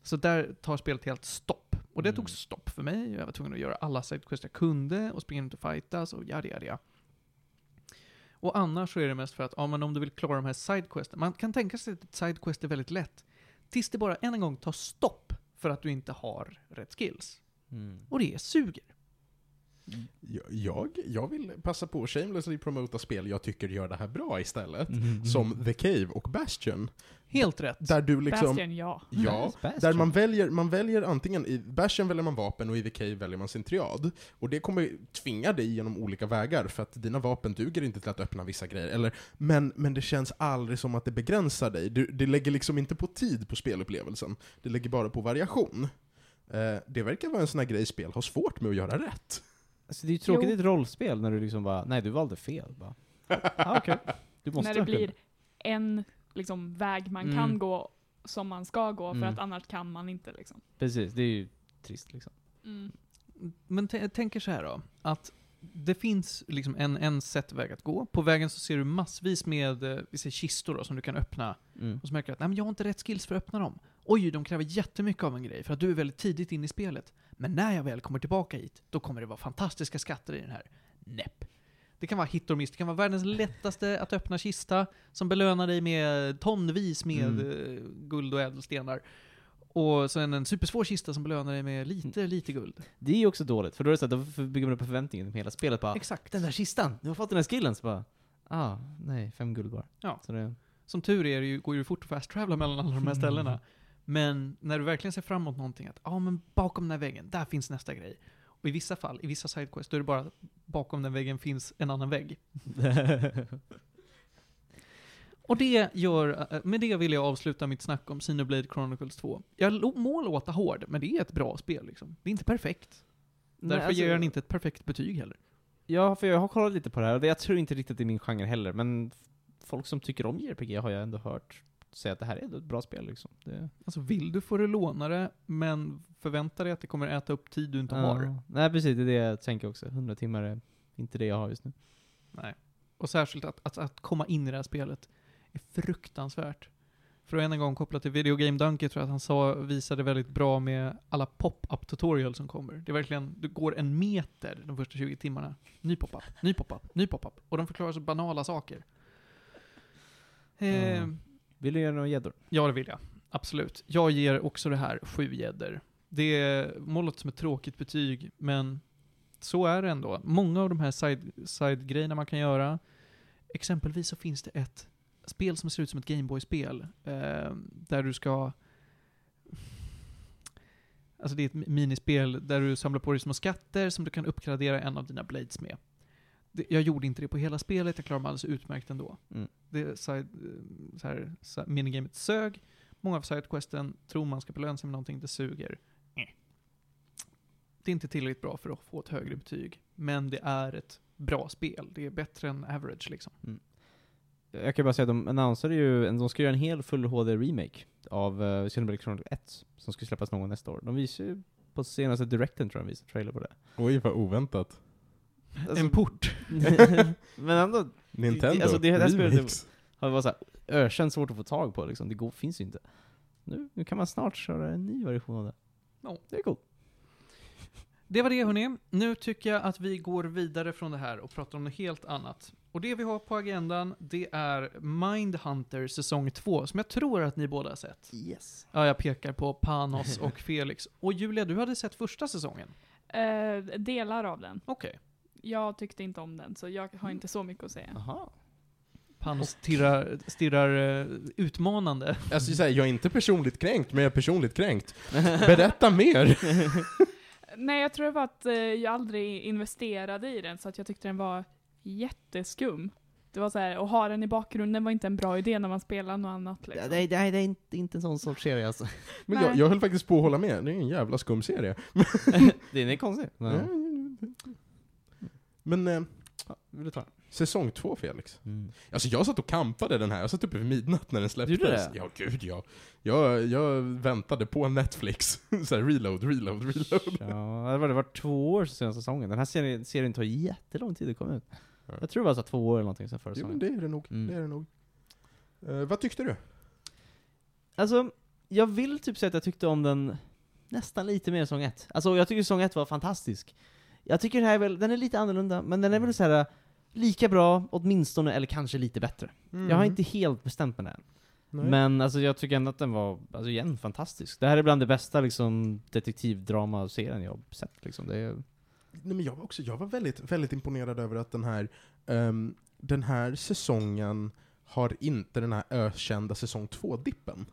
Så där tar spelet helt stopp. Och det Mm. tog stopp för mig, jag var tvungen att göra alla sidequests jag kunde, och springa ut och fightas, och yada yada. Och annars så är det mest för att, ja men om du vill klara de här sidequesten, man kan tänka sig att ett sidequest är väldigt lätt, tills det bara än en gång tar stopp för att du inte har rätt skills. Mm. Och det suger. Jag- Jag, jag vill passa på att shamelessly promota spel jag tycker gör det här bra istället. Mm. Som The Cave och Bastion. Helt rätt. Där du liksom... Bastion, ja. Ja, Bastion. där man väljer, man väljer antingen, i Bastion väljer man vapen och i Cave väljer man sin triad. Och det kommer tvinga dig genom olika vägar, för att dina vapen duger inte till att öppna vissa grejer. Eller, men, men det känns aldrig som att det begränsar dig. Du, det lägger liksom inte på tid på spelupplevelsen, det lägger bara på variation. Eh, det verkar vara en sån här grej spel har svårt med att göra rätt. Alltså, det är ju tråkigt Jo. i ett rollspel när du liksom bara, nej du valde fel. Bara, ah, okej. Du måste När det blir en liksom, väg man Mm. kan gå som man ska gå, för Mm. att annars kan man inte liksom. Precis, det är ju trist liksom. Mm. Men jag tänker så här då, att det finns liksom en, en sätt väg att gå. På vägen så ser du massvis med, eh, vi säger kistor då, som du kan öppna. Mm. Och så märker du att, nej men jag har inte rätt skills för att öppna dem. Oj, de kräver jättemycket av en grej, för att du är väldigt tidigt in i spelet. Men när jag väl kommer tillbaka hit, då kommer det vara fantastiska skatter i den här. Näpp. Det kan vara hit och miss, det kan vara världens lättaste att öppna kista, som belönar dig med tonvis med Mm. eh, guld och ädelstenar. Och sen en supersvår kista som belönar dig med lite, lite guld. Det är ju också dåligt, för då är det så att då bygger man upp förväntningen med hela spelet bara, Exakt. den där kistan, du har fått den här skillen, så bara, ah, nej, fem guld bara. Ja. Så det, Som tur är det ju, går ju fort att fast travela mellan alla de här Mm. ställena. Men när du verkligen ser fram emot någonting, att ja men bakom den här väggen, där finns nästa grej. Och i vissa fall, i vissa sidequests, då är det bara bakom den väggen finns en annan vägg. Och det gör, eh, med det vill jag avsluta mitt snack om Xenoblade Chronicles 2. Jag må låta hård, men det är ett bra spel liksom. Det är inte perfekt. Därför Nej, alltså- ger den inte ett perfekt betyg heller. Ja, för jag har kollat lite på det här, och jag tror inte riktigt det är min genre heller, men folk som tycker om JRPG har jag ändå hört säga att det här är ett bra spel liksom. Det, Alltså vill du får du låna det, men förvänta dig att det kommer äta upp tid du inte har. Ja. Nej precis, det är det jag tänker också. 100 timmar är inte det jag har just nu. Nej. Och särskilt att, att, att komma in i det här spelet är fruktansvärt. För att än en gång koppla till Video Game Donkey tror jag att han sa, visade väldigt bra med alla pop-up tutorials som kommer. Det är verkligen, du går en meter de första 20 timmarna. Ny pop-up, ny pop-up, ny pop-up. Och de förklarar så banala saker. Eh, Ja. Vill du ge några gäddor? Ja, det vill jag. absolut. Jag ger också det här sju gäddor. Det är målet som ett tråkigt betyg, men så är det ändå. Många av de här side- side-grejerna man kan göra, exempelvis så finns det ett spel som ser ut som ett Gameboy-spel, eh, där du ska Alltså det är ett minispel där du samlar på dig små skatter som du kan uppgradera en av dina blades med. Det, jag gjorde inte det på hela spelet, jag klarade mig alldeles utmärkt ändå. Mm. Det side, så här, så, minigamet sög, många av sidequesten tror man ska belöna sig med någonting, det suger. Eh. Det är inte tillräckligt bra för att få ett högre betyg, men det är ett bra spel. Det är bättre än average liksom. Jag kan bara säga att de annonserade ju, de ska göra en hel full HD-remake av uh, Xenoblade Chronicles 1, som ska släppas någon gång nästa år. De visar ju på senaste directen tror jag de visar trailer på det. Oj, vad oväntat. Alltså- en port. men ändå, Nintendo, alltså det här spelet- har det varit såhär ökänt svårt att få tag på liksom. Det går, finns ju inte. Nu, nu kan man snart köra en ny version av det. Ja. Det är coolt. Det var det hörni. Nu tycker jag att vi går vidare från det här och pratar om något helt annat. Och det vi har på agendan, det är Mindhunter säsong 2, som jag tror att ni båda har sett. Yes. Ja, jag pekar på Panos och Felix. Och Julia, du hade sett första säsongen? Eh, delar av den. Okej. Jag tyckte inte om den, så jag har inte så mycket att säga. Aha. Panos stirrar, stirrar eh, utmanande. Alltså, så här, jag är inte personligt kränkt, men jag är personligt kränkt. Berätta mer! Nej, jag tror det var att eh, jag aldrig investerade i den, så att jag tyckte den var jätteskum. Det var så här, att ha den i bakgrunden var inte en bra idé när man spelar något annat liksom. Nej, nej, det är inte, inte en sån sorts serie alltså. Men Nej. jag, jag höll faktiskt på att hålla med, det är en jävla skum serie. Den är konstig. Men, Men eh, vill du ta den? säsong två, Felix. Mm. Alltså jag satt och kampade den här, jag satt uppe vid midnatt när den släpptes. Gjorde det? Ja, gud ja. Jag, jag väntade på Netflix. så här, reload, reload, reload. Ja, det var, det var två år sedan säsongen. Den här serien, serien tar jättelång tid att komma ut. Ja. Jag tror det var så två år eller någonting sedan förra Jo, men säsongen. det är det nog. Mm. Det är det nog. Eh, vad tyckte du? Alltså, jag vill typ säga att jag tyckte om den nästan lite mer än säsong ett. Alltså, jag tycker säsong ett var fantastisk. Jag tycker den här är väl, den är lite annorlunda, men den är väl så här lika bra, åtminstone, eller kanske lite bättre. Jag har inte helt bestämt mig än. Mm. Nej. Men alltså jag tycker ändå att den var, alltså igen, fantastisk. Det här är bland det bästa liksom detektivdrama-serien jag har sett liksom. Det är, Nej, men jag var också, jag var väldigt, väldigt imponerad över att den här, ehm, den här säsongen har inte den här ökända säsong 2-dippen.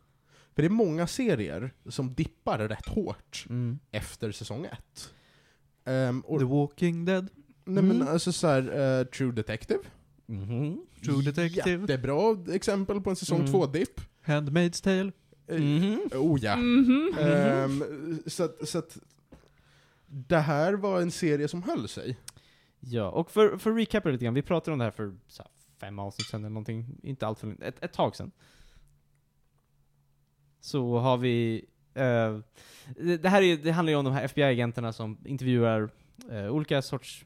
För det är många serier som dippar rätt hårt mm. efter säsong 1. Um, The Walking Dead, nej men Mm. alltså såhär, True Detective. Mhm. True Detective, Jättebra exempel på en säsong Mm. 2-dipp. Handmaid's Tale. Eh, Mhm. Oh ja. Mhm. Ehm, så, att, så att det här var en serie som höll sig. Ja, och för, för att recapa lite grann, vi pratade om det här för så här, fem avsnitt sedan eller någonting, inte allt för länge, ett, ett tag sedan. Så har vi, eh, det, här är, det handlar ju om de här FBI-agenterna som intervjuar eh, olika sorts,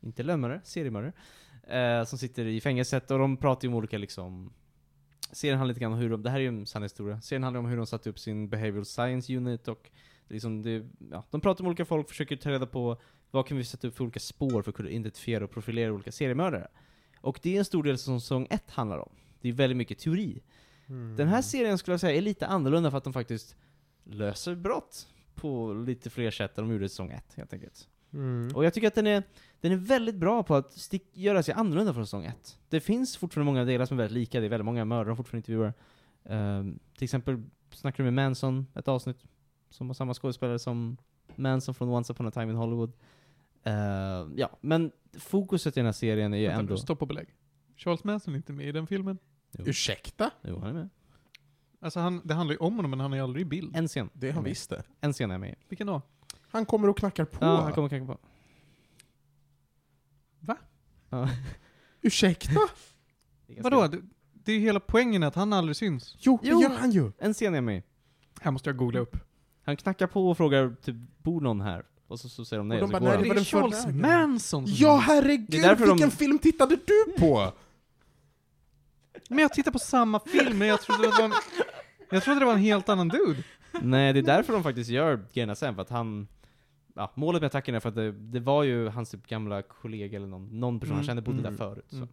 inte lönnmördare, seriemördare, eh, som sitter i fängelset och de pratar ju om olika liksom Serien handlar lite grann om hur de, det här är ju en sann historia, serien handlar om hur de satte upp sin behavioral science unit och liksom det, ja, de pratar med olika folk, försöker ta reda på vad kan vi sätta upp för olika spår för att kunna identifiera och profilera olika seriemördare? Och det är en stor del som säsong 1 handlar om. Det är väldigt mycket teori. Den här serien skulle jag säga är lite annorlunda för att de faktiskt löser brott på lite fler sätt än de gjorde i säsong 1, helt enkelt. Mm. Och jag tycker att den är, den är väldigt bra på att stick, göra sig annorlunda från säsong 1. Det finns fortfarande många delar som är väldigt lika, det är väldigt många mördare de fortfarande intervjuar. Um, till exempel snackar du med Manson, ett avsnitt, som har samma skådespelare som Manson från Once upon a time in Hollywood. Eh, ja, men fokuset i den här serien är ju Vänta ändå... stopp och belägg. Charles Manson är inte med i den filmen. Jo, Ursäkta? jo, han är med. Alltså han, det handlar ju om honom, men han är ju aldrig i bild. En scen. Det har är han med. visst det. En scen är jag med i. Vilken då? Han kommer och knackar på. Ja, han kommer knacka på. Va? Ja. Ursäkta? Det är ganska- Vadå? Det, det är ju hela poängen att han aldrig syns. Jo, Jo. det gör han ju! En scen är jag med i. Här måste jag googla upp. Han knackar på och frågar typ, bor någon här? Och så, så säger de nej, Och de och så bara, går nej, det var är den förra Charles ägaren. Manson som Ja, herregud! Är därför de- Vilken film tittade du på? Men jag tittar på samma film, men jag trodde det var en, Jag trodde det var en helt annan dude. Nej, det är därför de faktiskt gör grejerna sen, för att han... Ja, målet med attacken är för att det, det var ju hans typ gamla kollega eller någon, någon person han Mm, kände bodde mm, där förut. Så. mm.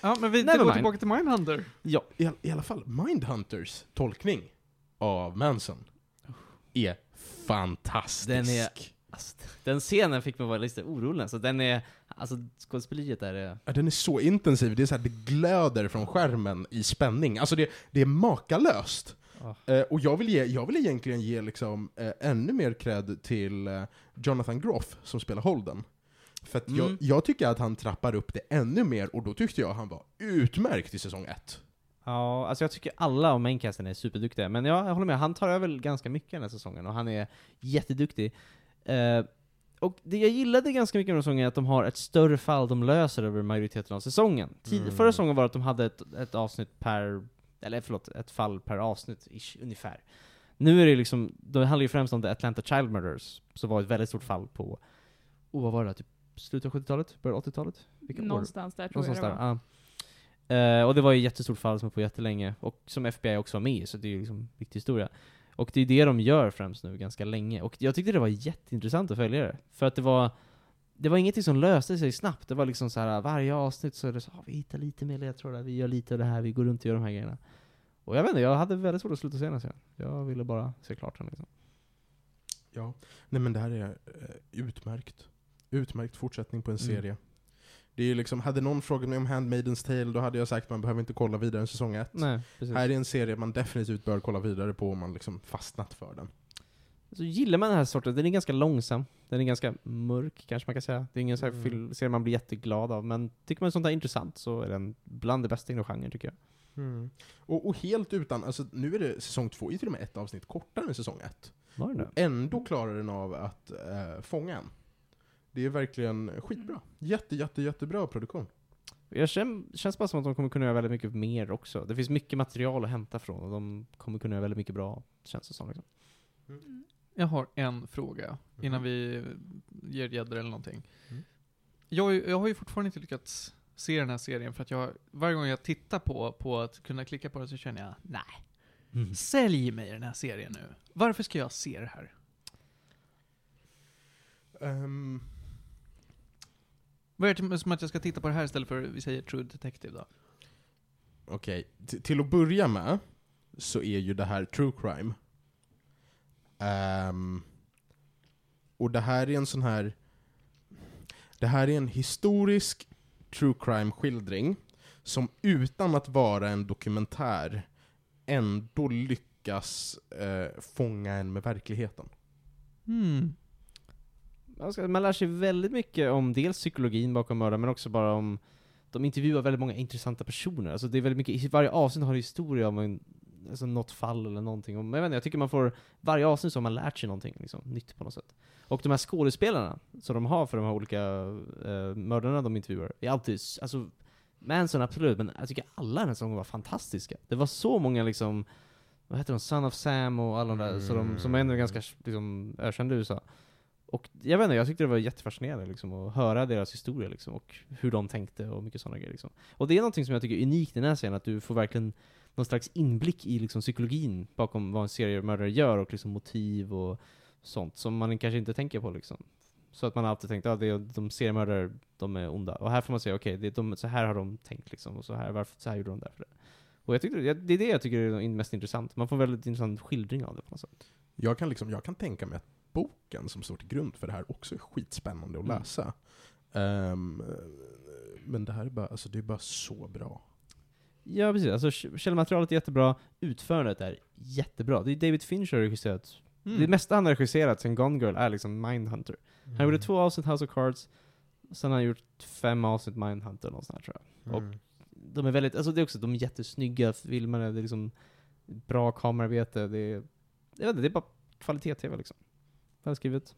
Ja, men vi Never går mind. tillbaka till Mindhunter. Ja. I, all- I alla fall, Mindhunters tolkning av Manson är fantastisk. Den är- Alltså, den scenen fick mig vara lite orolig, så den är, alltså skådespeleriet där är... Ja, den är så intensiv, det är så här, det glöder från skärmen i spänning. Alltså det, det är makalöst. Eh, och jag vill, ge, jag vill egentligen ge liksom, eh, ännu mer cred till eh, Jonathan Groff som spelar Holden. För att jag, Mm. jag tycker att han trappar upp det ännu mer, och då tyckte jag han var utmärkt i säsong ett. Ja, alltså jag tycker alla av maincasten är superduktiga, men ja, jag håller med, han tar över ganska mycket den här säsongen, och han är jätteduktig. Eh, och det jag gillade ganska mycket med den säsongen är att de har ett större fall de löser över majoriteten av säsongen. Tid, Mm. Förra säsongen var att de hade ett, ett avsnitt per, eller förlåt, ett fall per avsnitt, ish, ungefär. Nu är det liksom, det handlar ju främst om The Atlanta Child Murders, som var ett väldigt stort fall på, oh vad var det, typ slutet av 70-talet? Början av 80-talet? Vilka år? Någonstans där tror Någonstans jag det var. ja. Eh, och det var ju ett jättestort fall som var på jättelänge, och som FBI också var med i, så det är ju liksom en viktig historia. Och det är det de gör främst nu, ganska länge. Och jag tyckte det var jätteintressant att följa det. För att det var, det var ingenting som löste sig snabbt. Det var liksom så här varje avsnitt så är det så, ah, vi hittar lite mer ledtrådar, vi gör lite av det här, vi går runt och gör de här grejerna. Och jag vet inte, jag hade väldigt svårt att sluta se den här serien. Jag ville bara se klart den liksom. Ja, nej men det här är eh, utmärkt. Utmärkt fortsättning på en Mm. serie. Det är liksom, hade någon frågat mig om Handmaidens Tale, då hade jag sagt att man behöver inte kolla vidare än säsong ett. Nej, precis. Här är en serie man definitivt bör kolla vidare på om man liksom fastnat för den. Så gillar man den här sorten, den är ganska långsam, den är ganska mörk kanske man kan säga. Det är ingen Mm. film, serie man blir jätteglad av, men tycker man sånt här är intressant så är den bland det bästa inom genren tycker jag. Och, och helt utan, alltså nu är det säsong två, är till och med ett avsnitt kortare än säsong ett. Var det Och ändå klarar den av att eh, fånga en. Det är verkligen skitbra. Jätte, jätte, jättebra produktion. Jag känner, känns bara som att de kommer kunna göra väldigt mycket mer också. Det finns mycket material att hämta från och de kommer kunna göra väldigt mycket bra, känns det som. Liksom. Jag har en fråga innan Mhm. vi ger gäddor eller någonting. Mm. Jag, har ju- jag har ju fortfarande inte lyckats se den här serien för att jag, varje gång jag tittar på, på att kunna klicka på den så känner jag, nej, sälj mig den här serien nu. Varför ska jag se det här? Ehm, Vad är det som att jag ska titta på det här istället för, vi säger True Detective då? Okej, T- till att börja med så är ju det här true crime. Ehm, och det här är en sån här... Det här är en historisk true crime-skildring som utan att vara en dokumentär ändå lyckas eh, fånga en med verkligheten. Hmm. Man lär sig väldigt mycket om dels psykologin bakom mördaren, men också bara om de intervjuar väldigt många intressanta personer. Alltså det är väldigt mycket, i varje avsnitt har en historia om en, alltså något fall eller någonting. Och, men jag vet inte, jag tycker man får, varje avsnitt så har man lärt sig någonting liksom, nytt på något sätt. Och de här skådespelarna som de har för de här olika eh, mördarna de intervjuar, är alltid, alltså Manson absolut, men jag tycker alla den här säsongen var fantastiska. Det var så många liksom, vad heter de, Son of Sam och alla de där, så de, som ändå är ganska liksom, ökända i USA. Och jag vet inte, jag tyckte det var jättefascinerande liksom, att höra deras historia liksom, och hur de tänkte och mycket sådana grejer. Liksom. Och det är någonting som jag tycker är unikt i den här serien, att du får verkligen någon slags inblick i liksom, psykologin bakom vad en seriemördare gör och liksom, motiv och sånt som man kanske inte tänker på. Liksom. Så att man har alltid tänkt att ah, de seriemördare, de är onda. Och här får man säga, okej, okay, de, så här har de tänkt liksom, och så här, varför, så här gjorde de därför. Och jag tyckte, det det är det jag tycker är mest intressant. Man får en väldigt intressant skildring av det på något sätt. Jag kan, liksom, jag kan tänka mig att boken som står till grund för det här också är skitspännande att Mm. läsa. Ehm, men det här är bara, alltså, det är bara så bra. Ja, precis. Alltså, källmaterialet är jättebra, utförandet är jättebra. Det är David Fincher har regisserat. Mm. Det mesta han har regisserat sen Gone Girl är liksom Mindhunter. Han gjorde två avsnitt House of Cards, sen har han gjort fem avsnitt Mindhunter och sånt här, tror jag. och- Mm. De är väldigt, alltså det är också, de är jättesnygga filmerna, det är liksom bra kamerarbete, det är, jag vet inte, det är bara kvalitet-tv liksom. Välskrivet.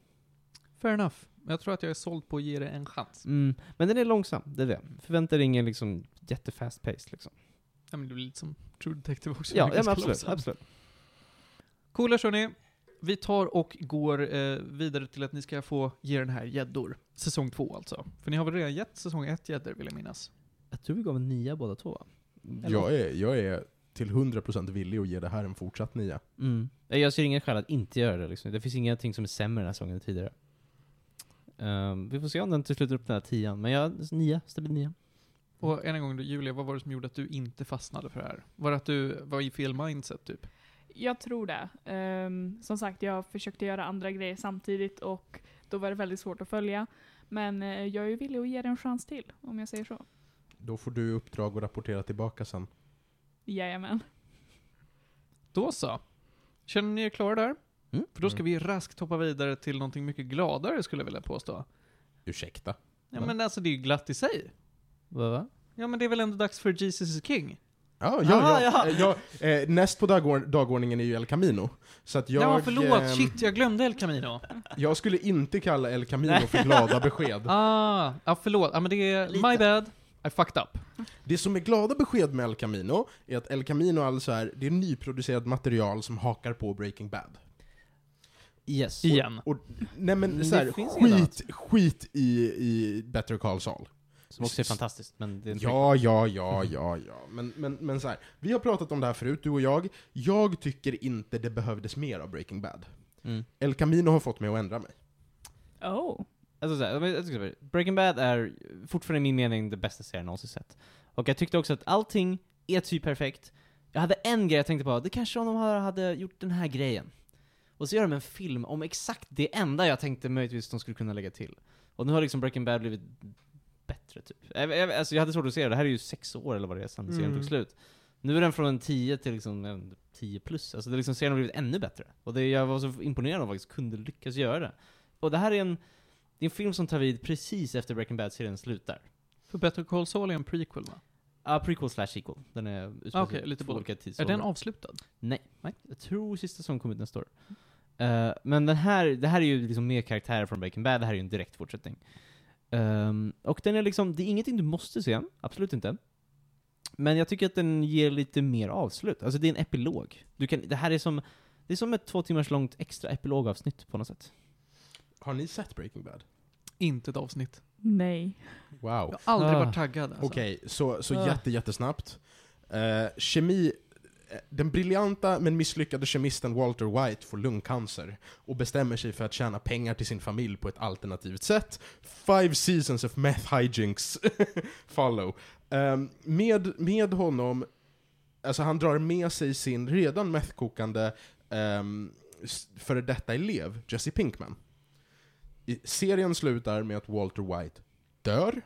Fair enough. Jag tror att jag är såld på att ge det en chans. Mm. Men den är långsam, det är det. Förvänta dig ingen liksom jättefast pace liksom. Ja, men det blir lite som True Detective också. Ja, Det är ja men absolut, långsamt. absolut. Coola hörni. Vi tar och går eh, vidare till att ni ska få ge den här gäddor. Säsong två alltså. För ni har väl redan gett säsong ett gäddor vill jag minnas? Jag tror vi gav en nia båda två va? Eller Jag är, jag är till 100% villig att ge det här en fortsatt nia. Mm. Nej, Jag ser ingen skäl att inte göra det liksom. Det finns ingenting som är sämre den här säsongen än tidigare. Ehm, vi får se om den till slut upp den här tian, men jag, nia, stabil nia. Och än en gång då, Julia, vad var det som gjorde att du inte fastnade för det här? Var det att du var i fel mindset typ? Jag tror det. Ehm, som sagt, jag försökte göra andra grejer samtidigt och då var det väldigt svårt att följa. Men eh, jag är ju villig att ge det en chans till, om jag säger så. Då får du uppdrag att rapportera tillbaka sen. Jajamän. Då så. Känner ni er klara där? Mm. För då ska vi raskt hoppa vidare till någonting mycket gladare skulle jag vilja påstå. Ursäkta? Ja men alltså det är ju glatt i sig. Va? Ja men det är väl ändå dags för Jesus is King? Ja, ja, Aha, ja. ja. ja eh, näst på dagord- dagordningen är ju El Camino. Så att jag, ja förlåt, ehm, shit jag glömde El Camino. jag skulle inte kalla El Camino för glada besked. Ah, ja förlåt. Ja men det är Lite. my bad. I fucked up. Det som är glada besked med El Camino är att El Camino alltså är, det är nyproducerat material som hakar på Breaking Bad. Yes. Igen. Och, nej men så här, det finns inget skit, skit i, i Better Call Saul. Som också är fantastiskt, men det är inte Ja, ja, ja, ja, ja. Men, men, men så här, vi har pratat om det här förut, du och jag. Jag tycker inte det behövdes mer av Breaking Bad. Mm. El Camino har fått mig att ändra mig. Oh. Alltså så här, Breaking Bad är fortfarande i min mening det bästa serien jag någonsin sett. Och jag tyckte också att allting är typ perfekt. Jag hade en grej jag tänkte på, det kanske om de hade- gjort den här grejen. Och så gör de en film om exakt det enda jag tänkte möjligtvis de skulle kunna lägga till. Och nu har liksom Breaking Bad blivit bättre typ. Jag, jag, alltså jag hade svårt att se det, det här är ju sex år eller vad det är sedan serien Mm. tog slut. Nu är den från en 10 till liksom en 10 plus, alltså det liksom, serien har blivit ännu bättre. Och det, jag var så imponerad av att faktiskt kunde lyckas göra det. Och det här är en, det är en film som tar vid precis efter Breaking Bad-serien slutar. För Better Call Saul är en prequel va? Ja, prequel slash sequel. Den är utspelar sig Okej, lite både. olika Är tidsåldrar. den avslutad? Nej. Nej. Jag tror sista säsongen kommer ut nästa år. Eh, men den här, det här är ju liksom mer karaktärer från Breaking Bad, det här är ju en direkt fortsättning. Ehm, och den är liksom, det är ingenting du måste se, absolut inte. Men jag tycker att den ger lite mer avslut. Alltså det är en epilog. Du kan, det här är som, det är som ett två timmars långt extra epilogavsnitt på något sätt. Har ni sett Breaking Bad? Inte ett avsnitt. Nej. Wow. Jag har aldrig Ah. varit taggad alltså. Okej, så, så Ah. jätte, jättesnabbt. Eh, kemi, eh, den briljanta men misslyckade kemisten Walter White får lungcancer och bestämmer sig för att tjäna pengar till sin familj på ett alternativt sätt. Five seasons of meth hijinks follow. Ehm, med, med honom, alltså han drar med sig sin redan methkokande um, före detta elev, Jesse Pinkman. Serien slutar med att Walter White dör,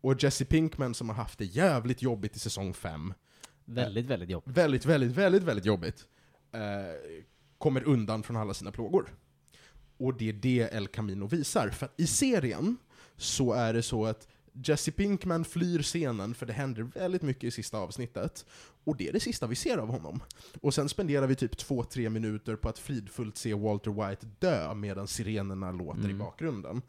och Jesse Pinkman som har haft det jävligt jobbigt i säsong 5, Väldigt, väldigt jobbigt. väldigt, väldigt, väldigt, väldigt jobbigt, eh, kommer undan från alla sina plågor. Och det är det El Camino visar. För i serien så är det så att Jesse Pinkman flyr scenen för det händer väldigt mycket i sista avsnittet. Och det är det sista vi ser av honom. Och sen spenderar vi typ två tre minuter på att fridfullt se Walter White dö medan sirenerna låter i Mm. bakgrunden.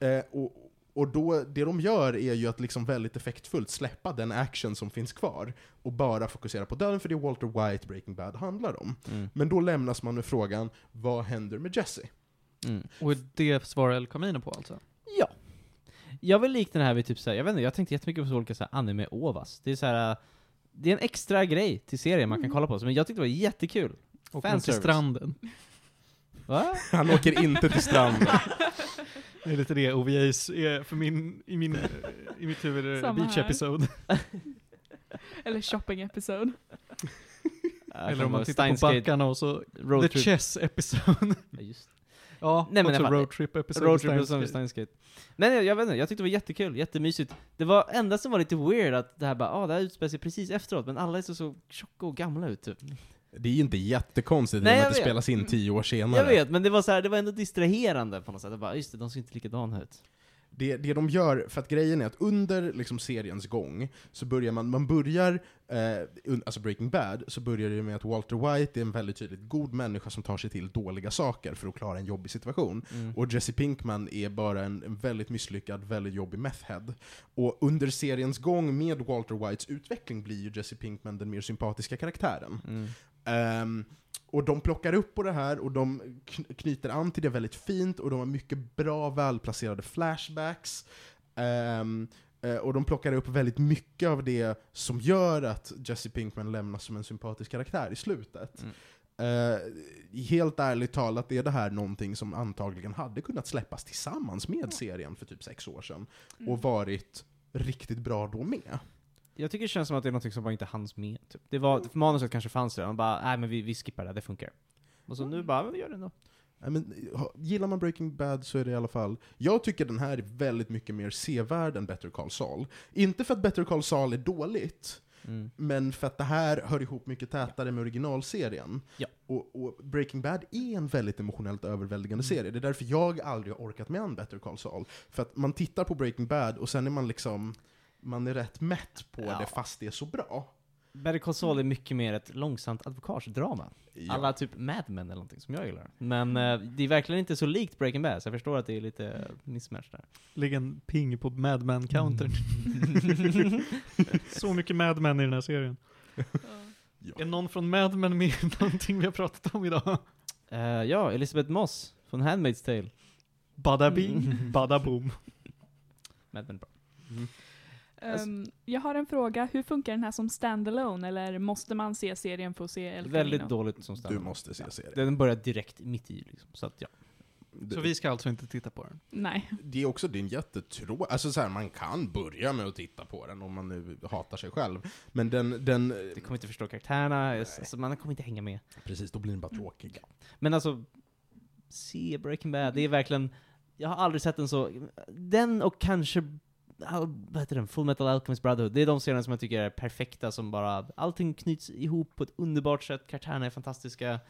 Eh, och, och då, det de gör är ju att liksom väldigt effektfullt släppa den action som finns kvar och bara fokusera på döden, för det är Walter White Breaking Bad handlar om. Mm. Men då lämnas man med frågan, vad händer med Jesse? Mm. Och det svarar El Camino på alltså? Ja. Jag vill likna det här vid typ såhär, jag vet inte, jag tänkte jättemycket på så olika såhär anime-ovas. Det är såhär, det är en extra grej till serien man kan kolla på, men jag tyckte det var jättekul. Och Fanservice. till stranden. Va? Han åker inte till stranden. Det är lite det OVAs är för min, i, min, i mitt huvud Samma beach här. episode. Eller shopping episode. Eller om man tittar på backarna och så The. Chess episode. Ja, just. Ja, Nej, men också roadtrip episode. Roadtrip och Steins Gate. Steins Gate. Men jag, jag vet inte, jag tyckte det var jättekul, jättemysigt. Det var enda som var lite weird att det här bara, ah, det här utspelar sig precis efteråt, men alla är så, så tjocka och gamla ut typ. Det är ju inte jättekonstigt Nej, Nej, att det spelas in tio år senare. Jag vet, men det var så här, det var ändå distraherande på något sätt. Jag bara, just det, de ser inte likadana ut. Det, det de gör, för att grejen är att under liksom, seriens gång, så börjar man, man börjar, eh, alltså Breaking Bad, så börjar det med att Walter White är en väldigt tydligt god människa som tar sig till dåliga saker för att klara en jobbig situation. Mm. Och Jesse Pinkman är bara en, en väldigt misslyckad, väldigt jobbig methhead. Och under seriens gång med Walter Whites utveckling blir ju Jesse Pinkman den mer sympatiska karaktären. Mm. Ehm, och de plockar upp på det här och de kn- knyter an till det väldigt fint och de har mycket bra, välplacerade flashbacks. Eh, och de plockar upp väldigt mycket av det som gör att Jesse Pinkman lämnas som en sympatisk karaktär i slutet. Mm. Eh, helt ärligt talat är det här någonting som antagligen hade kunnat släppas tillsammans med serien för typ sex år sedan. Mm. Och varit riktigt bra då med. Jag tycker det känns som att det är något som bara inte hanns med. Typ. Det var, för manuset kanske fanns där, man bara, nej men vi, vi skippar det, det funkar. Och så nu bara, men vi gör det ändå. Men, ha- gillar man Breaking Bad så är det i alla fall... Jag tycker den här är väldigt mycket mer sevärd än Better Call Saul. Inte för att Better Call Saul är dåligt, Mm. men för att det här hör ihop mycket tätare med originalserien. Ja. Och, och Breaking Bad är en väldigt emotionellt överväldigande Mm. serie. Det är därför jag aldrig har orkat med en Better Call Saul. För att man tittar på Breaking Bad och sen är man liksom... Man är rätt mätt på Ja. det fast det är så bra. Better Call Saul är mycket mer ett långsamt advokatsdrama. Ja. Alla typ Mad Men eller någonting som jag gillar. Men eh, det är verkligen inte så likt Breaking Bad, så jag förstår att det är lite mismatch där. Lägg en ping på Mad Men-countern. Så mycket Mad Men i den här serien. Ja. Är någon från Mad Men med i någonting vi har pratat om idag? Eh, ja, Elizabeth Moss från Handmaid's Tale. Bada bing, Mm. bada boom. Mad Men bra. Ehm, jag har en fråga, hur funkar den här som standalone eller måste man se serien för att se El Väldigt Camino? dåligt som Du standard. måste se Ja. serien. Den börjar direkt mitt i liksom, så att ja. Så vi ska alltså inte titta på den? Nej. Det är också en jättetrå... Alltså så här, man kan börja med att titta på den om man nu hatar sig själv. Men den... den Du kommer inte förstå karaktärerna, alltså, man kommer inte hänga med. precis, då blir den bara tråkig. Men alltså, se Breaking Bad, det är verkligen, jag har aldrig sett en så, den och kanske, vad heter den, Full Metal Alchemist Brotherhood, det är de serierna som jag tycker är perfekta, som bara, allting knyts ihop på ett underbart sätt, karaktärerna är fantastiska.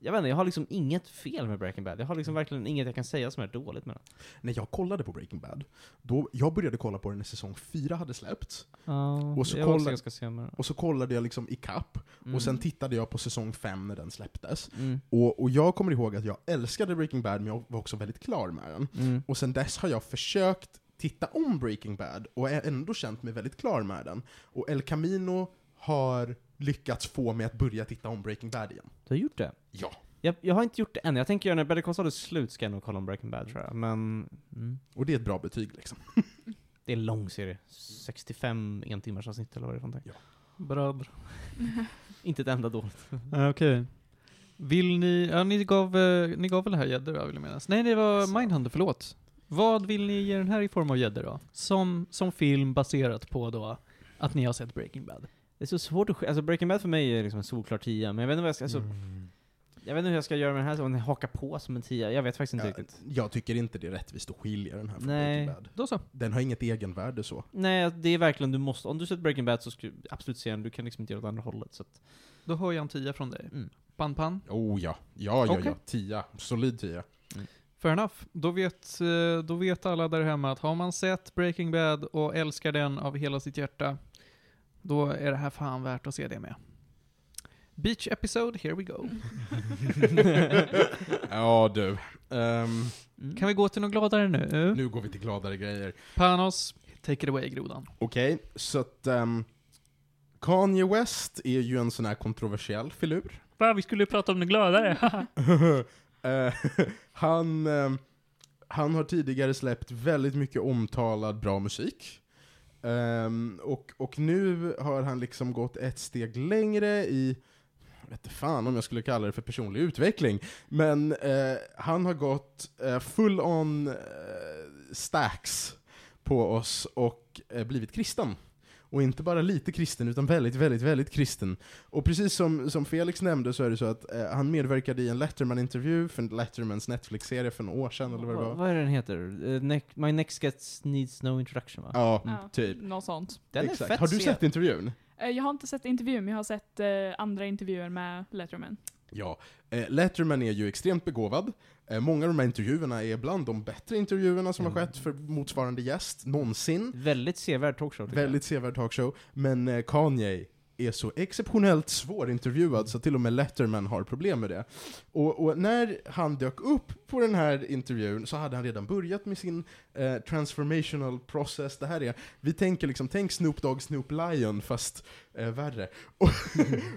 Jag vet inte, jag har liksom inget fel med Breaking Bad. Jag har liksom verkligen inget jag kan säga som är dåligt med den. När jag kollade på Breaking Bad, då, jag började kolla på den när säsong 4 hade släppts. Och så det är också kolla- ganska senare. Och så kollade jag liksom i kapp Mm. och sen tittade jag på säsong 5 när den släpptes. Mm. Och, och jag kommer ihåg att jag älskade Breaking Bad, men jag var också väldigt klar med den. Mm. Och sen dess har jag försökt titta om Breaking Bad och är ändå känt mig väldigt klar med den. Och El Camino har lyckats få mig att börja titta om Breaking Bad igen. Du har gjort det? Ja. Jag, jag har inte gjort det än. Jag tänker göra när Better Call Saul är slut ska jag nog kolla om Breaking Bad tror jag. Men, mm. Och det är ett bra betyg liksom. det är en lång serie. 65 en timmars avsnitt eller vad det är för någonting. Bröder. Inte ett enda dåligt. Ah, Okej. Vill ni, ja ni gav, eh, ni gav väl det här gäddor vill jag minnas? Nej det var Alltså. Mindhunter, förlåt. Vad vill ni ge den här i form av gäddor då? Som, som film baserat på då att ni har sett Breaking Bad. Det är så svårt att sk- Alltså Breaking Bad för mig är liksom en solklar tia, men jag vet inte vad jag ska, alltså, Mm. jag vet inte hur jag ska göra med den här, så om den hakar på som en tia. Jag vet faktiskt inte Ja, riktigt. jag tycker inte det är rättvist att skilja den här från Nej. Breaking Bad. Då så. Den har inget egenvärde så. Nej, det är verkligen, du måste, om du sett Breaking Bad så ska du absolut se den, du kan liksom inte göra det åt andra hållet. Så att, Då hör jag en tia från dig. mm. Pan pan. Oh ja, ja, ja, Okej. ja. Tia. Solid tia. Fair enough. Då vet, eh, då vet alla där hemma att har man sett Breaking Bad och älskar den av hela sitt hjärta, då är det här fan värt att se det med. Beach episode, here we go. ja du. Mm. Kan vi gå till något gladare nu? nu går vi till gladare grejer. Panos, take it away grodan. Okej, så att ehm, Kanye West är ju en sån här kontroversiell filur. Va, vi skulle ju prata om det gladare. Eh, han, eh, han har tidigare släppt väldigt mycket omtalad bra musik. Um, och, och nu har han liksom gått ett steg längre i, jag vet inte fan om jag skulle kalla det för personlig utveckling, men uh, han har gått uh, full on uh, stacks på oss och blivit kristen. Och inte bara lite kristen, utan väldigt, väldigt, väldigt kristen. Och precis som, som Felix nämnde så är det så att eh, han medverkade i en Letterman-intervju för Lettermans Netflix-serie för några år sedan, eller vad det var. vad är den heter? Uh, ne- My next guest needs no introduction va? Ja, Ja, typ. Något sånt. Den är Exakt. fett Har du se- sett intervjun? Eh, Jag har inte sett intervjun, men jag har sett eh, andra intervjuer med Letterman. Ja. Eh, Letterman är ju extremt begåvad. Eh, många av de här intervjuerna är bland de bättre intervjuerna som har Mm. skett för motsvarande gäst någonsin. Väldigt sevärd talkshow Väldigt sevärd talkshow. Men eh, Kanye är så exceptionellt svårintervjuad så till och med Letterman har problem med det. Och, och när han dök upp på den här intervjun så hade han redan börjat med sin eh, transformational process. Det här är, vi tänker liksom, tänk Snoop Dogg, Snoop Lion fast eh, värre. Och,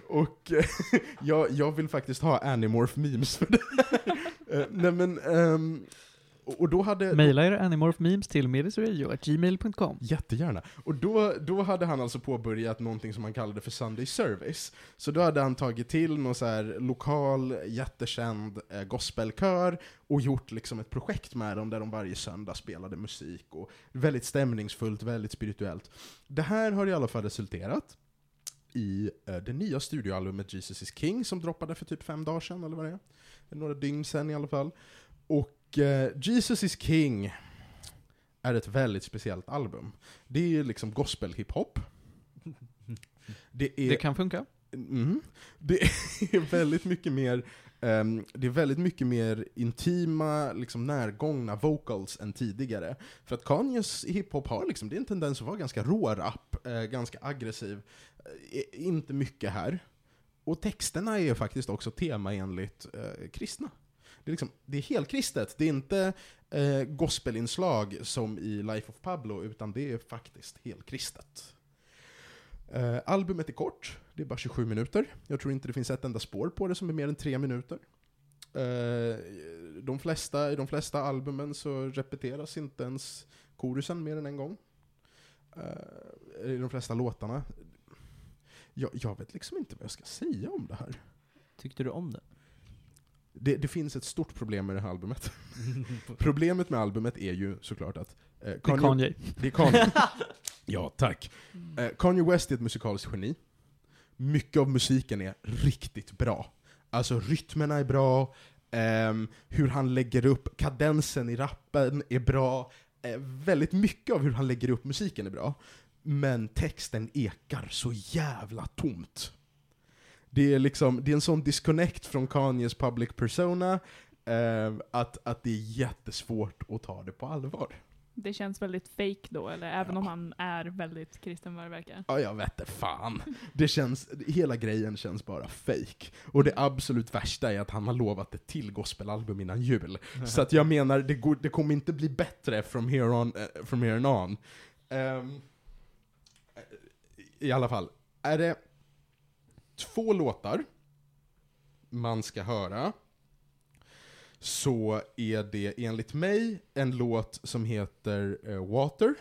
och eh, jag, jag vill faktiskt ha Animorph memes för det här. Eh, nej men, ehm, och, då hade... Maila er animorphmemes till medisradio.gmail.com. Jättegärna. Och då, då hade han alltså påbörjat någonting som han kallade för Sunday Service. Så då hade han tagit till någon så här lokal, jättekänd eh, gospelkör och gjort liksom ett projekt med dem där de varje söndag spelade musik. Och väldigt stämningsfullt, väldigt spirituellt. Det här har i alla fall resulterat i eh, det nya studioalbumet Jesus is King som droppade för typ fem dagar sedan, eller vad det är. Några dygn sedan i alla fall. Och Jesus is King är ett väldigt speciellt album. Det är liksom gospel-hiphop. Det är, Det kan funka. mm, det är väldigt mycket mer ehm, det är väldigt mycket mer intima, liksom närgångna vocals än tidigare. För att Kanyes hiphop har liksom, det är en tendens att vara ganska rå rap, eh, ganska aggressiv. Eh, inte mycket här. Och texterna är faktiskt också temaenligt eh, kristna. Det är, liksom, det är helt kristet, det är inte eh, gospelinslag som i Life of Pablo, utan det är faktiskt helt kristet. Eh, albumet är kort, det är bara 27 minuter. Jag tror inte det finns ett enda spår på det som är mer än 3 minuter. Eh, de flesta, I de flesta albumen så repeteras inte ens korusen mer än en gång. Eh, I de flesta låtarna. Jag, jag vet liksom inte vad jag ska säga om det här. Tyckte du om det? Det, det finns ett stort problem med det här albumet. Problemet med albumet är ju såklart att eh, Det är Kanye, Kanye. det är Kanye. ja, tack. Eh, Kanye West är ett musikaliskt geni. Mycket av musiken är riktigt bra. Alltså rytmerna är bra, ehm, hur han lägger upp, kadensen i rappen är bra, eh, väldigt mycket av hur han lägger upp musiken är bra. Men texten ekar så jävla tomt. Det är liksom, det är en sån disconnect från Kanyes public persona, eh, att, att det är jättesvårt att ta det på allvar. Det känns väldigt fake då, eller även Ja. om han är väldigt kristen vad det verkar. Ja, jag vet inte fan. Det känns, hela grejen känns bara fake. Och det absolut värsta är att han har lovat ett till gospelalbum innan jul. Så att jag menar, det, går, det kommer inte bli bättre from here on. eh, from here on. Ehm, I alla fall, är det två låtar man ska höra, så är det enligt mig en låt som heter eh, Water,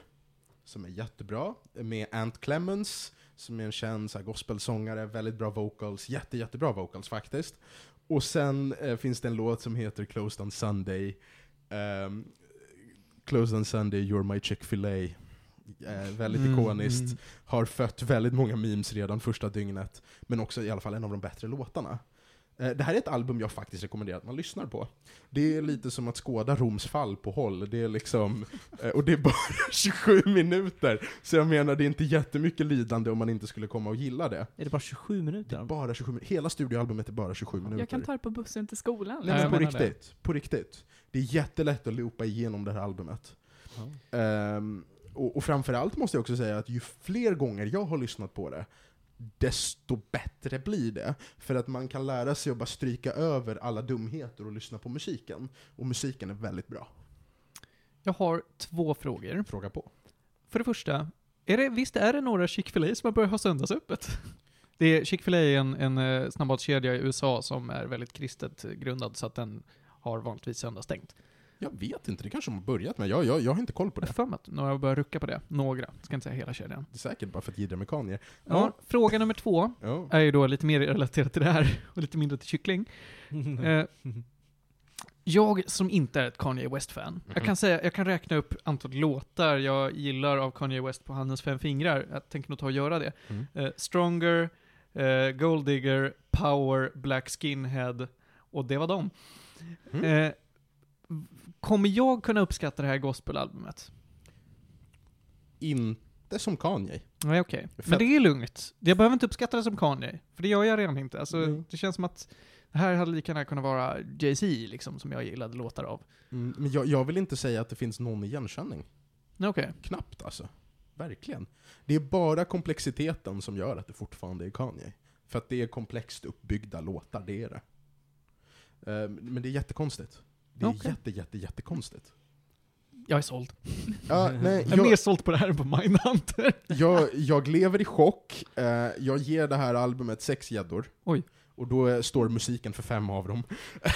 som är jättebra, med Ant Clemens, som är en känd så här, gospelsångare, väldigt bra vocals, jätte, jättebra vocals faktiskt. Och sen eh, finns det en låt som heter Closed on Sunday, um, Closed on Sunday, You're My Chick-fil-A. Eh, väldigt Mm, ikoniskt, mm. har fött väldigt många memes redan första dygnet, men också i alla fall en av de bättre låtarna. Eh, Det här är ett album jag faktiskt rekommenderar att man lyssnar på. Det är lite som att skåda Roms fall på håll, det är liksom, eh, och det är bara 27 minuter. Så jag menar, det är inte jättemycket lidande om man inte skulle komma och gilla det. Är det bara 27 Det minuter? är bara 27 minuter. Hela studioalbumet är bara 27 minuter. Jag kan ta det på bussen till skolan. Nej, men på menar det. riktigt. På riktigt. Det är jättelätt att loopa igenom det här albumet. Ja. Ehm, och, och framförallt måste jag också säga att ju fler gånger jag har lyssnat på det, desto bättre blir det. För att man kan lära sig att bara stryka över alla dumheter och lyssna på musiken. Och musiken är väldigt bra. Jag har två frågor. Fråga på. För det första, är det, visst är det några Chick-fil-A som har börjat ha söndagsöppet? Det är, Chick-fil-A är en, en eh, snabbmatskedja i USA som är väldigt kristet grundad, så att den har vanligtvis söndagsstängt. Jag vet inte, det kanske de har börjat med. Jag, jag, jag har inte koll på Jag har det. för mig att några har börjat rucka på det. Några, ska inte säga hela kedjan. Det är säkert bara för att gidra mekanier. Ja. Fråga nummer två Ja. är ju då lite mer relaterat till det här, och lite mindre till kyckling. Eh, jag som inte är ett Kanye West-fan, jag Mhm. kan säga, jag kan räkna upp antal låtar jag gillar av Kanye West på handens fem fingrar. Jag tänker nog ta och göra det. Mm. Eh, Stronger, eh, Gold Digger, Power, Black Skinhead, och det var dem. Mm. Eh, kommer jag kunna uppskatta det här gospelalbumet? Inte som Kanye. Nej, okej. För- Men det är lugnt. Jag behöver inte uppskatta det som Kanye, för det gör jag redan inte. Alltså, Mm. Det känns som att det här hade lika gärna kunnat vara Jay-Z, liksom, som jag gillade låtar av. Mm, men jag, jag vill inte säga att det finns någon igenkänning. Okej. Knappt alltså. Verkligen. Det är bara komplexiteten som gör att det fortfarande är Kanye. För att det är komplext uppbyggda låtar, det är det. Eh, Men det är jättekonstigt. Det är Okej. jätte, jätte, jättekonstigt. Jag är såld. Ja, nej, Jag är mer jag, såld på det här än på Mindhunter. jag, jag lever i chock. Eh, Jag ger det här albumet sex gäddor. Oj. Och då står musiken för fem av dem.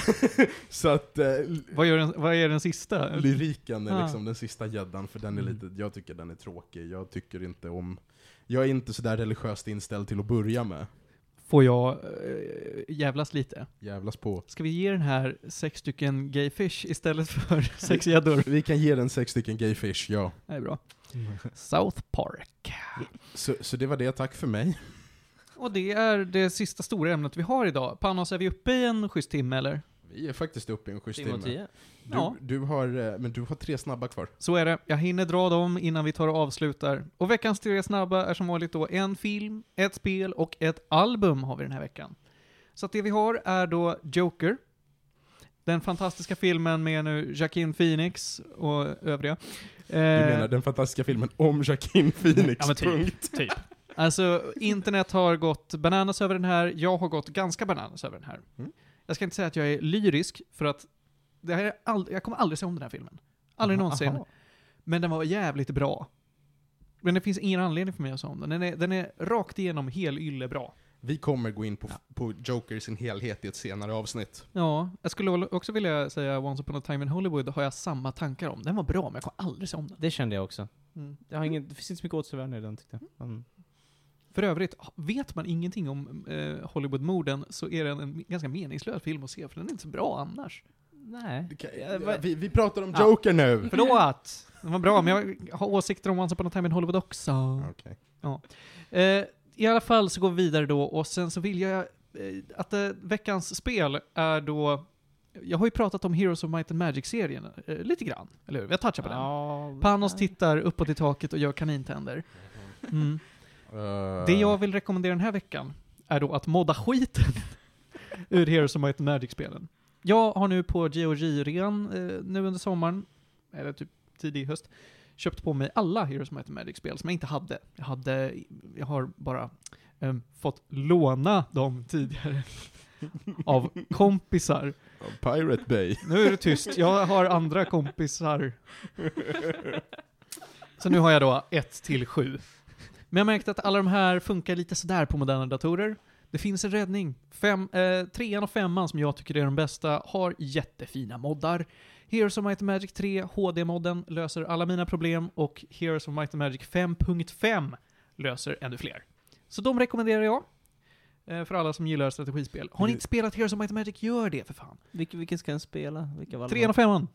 så att eh, Vad, gör den, vad är den sista? lyriken är Ah. liksom den sista gäddan, för den är Mm. lite, jag tycker den är tråkig. Jag tycker inte om, jag är inte sådär religiöst inställd till att börja med. Får jag äh, jävlas lite? Jävlas på. Ska vi ge den här sex stycken gay fish istället för sex gäddor? Vi kan ge den sex stycken gay fish, ja. Det är bra. South Park. Så, så det var det, tack för mig. Och det är det sista stora ämnet vi har idag. Panos, är vi uppe i en schysst timme eller? Vi är faktiskt uppe i en schysst Timme. Du, Ja. du har, eh, men du har tre snabba kvar. Så är det. Jag hinner dra dem innan vi tar och avslutar. Och veckans tre snabba är som vanligt då en film, ett spel och ett album har vi den här veckan. Så att det vi har är då Joker. Den fantastiska filmen med nu Joaquin Phoenix och övriga. Du menar den fantastiska filmen om Joaquin Phoenix, Eh. Ja, men typ. punkt. Typ. Alltså, internet har gått bananas över den här, jag har gått ganska bananas över den här. Mm. Jag ska inte säga att jag är lyrisk, för att det här är ald- jag kommer aldrig se om den här filmen. Aldrig Aha, någonsin. aha. Men den var jävligt bra. Men det finns ingen anledning för mig att säga om den. Den är, den är rakt igenom helylle bra. Vi kommer gå in på, på Joker i sin helhet i ett senare avsnitt. Ja, jag skulle också vilja säga Once upon a time in Hollywood har jag samma tankar om. Den var bra, men jag kommer aldrig se om den. Det kände jag också. Mm. Jag har ingen, det finns inte så mycket återvärde i den tyckte jag. Men, För övrigt, vet man ingenting om eh, Hollywoodmorden så är den en ganska meningslös film att se, för den är inte så bra annars. nej. Ja, vad- Vi, vi pratar om Ja. Joker nu! Förlåt! Den var bra, men jag har åsikter om Once upon a time in Hollywood också. Okej. Eh, I alla fall så går vi vidare då, och sen så vill jag eh, att eh, veckans spel är då... Jag har ju pratat om Heroes of Might and Magic-serien eh, lite grann, eller hur? Vi har touchat på den. Ja, Panos nej. tittar uppåt i taket och gör kanintänder. Mm. Eh, Det jag vill rekommendera den här veckan är då att modda skiten ur Heroes of Might and Magic-spelen. Jag har nu på GOG-rean eh, nu under sommaren, eller typ tidig höst, köpt på mig alla Heroes of Might and Magic-spel som jag inte hade. Jag hade, jag har bara eh, fått låna dem tidigare av kompisar. Pirate Bay. Nu är det tyst, jag har andra kompisar. Så nu har jag då 1 till 7. Men jag märkte att alla de här funkar lite sådär på moderna datorer. Det finns en räddning. Fem, eh, trean och femman, som jag tycker är de bästa, har jättefina moddar. Heroes of Might and Magic 3, HD-modden, löser alla mina problem och Heroes of Might and Magic 5.5 löser ännu fler. Så de rekommenderar jag. Eh, för alla som gillar strategispel. Har ni inte spelat Heroes of Might and Magic, gör det för fan. Vilken, vilken ska en spela? Vilka var Trean och femman.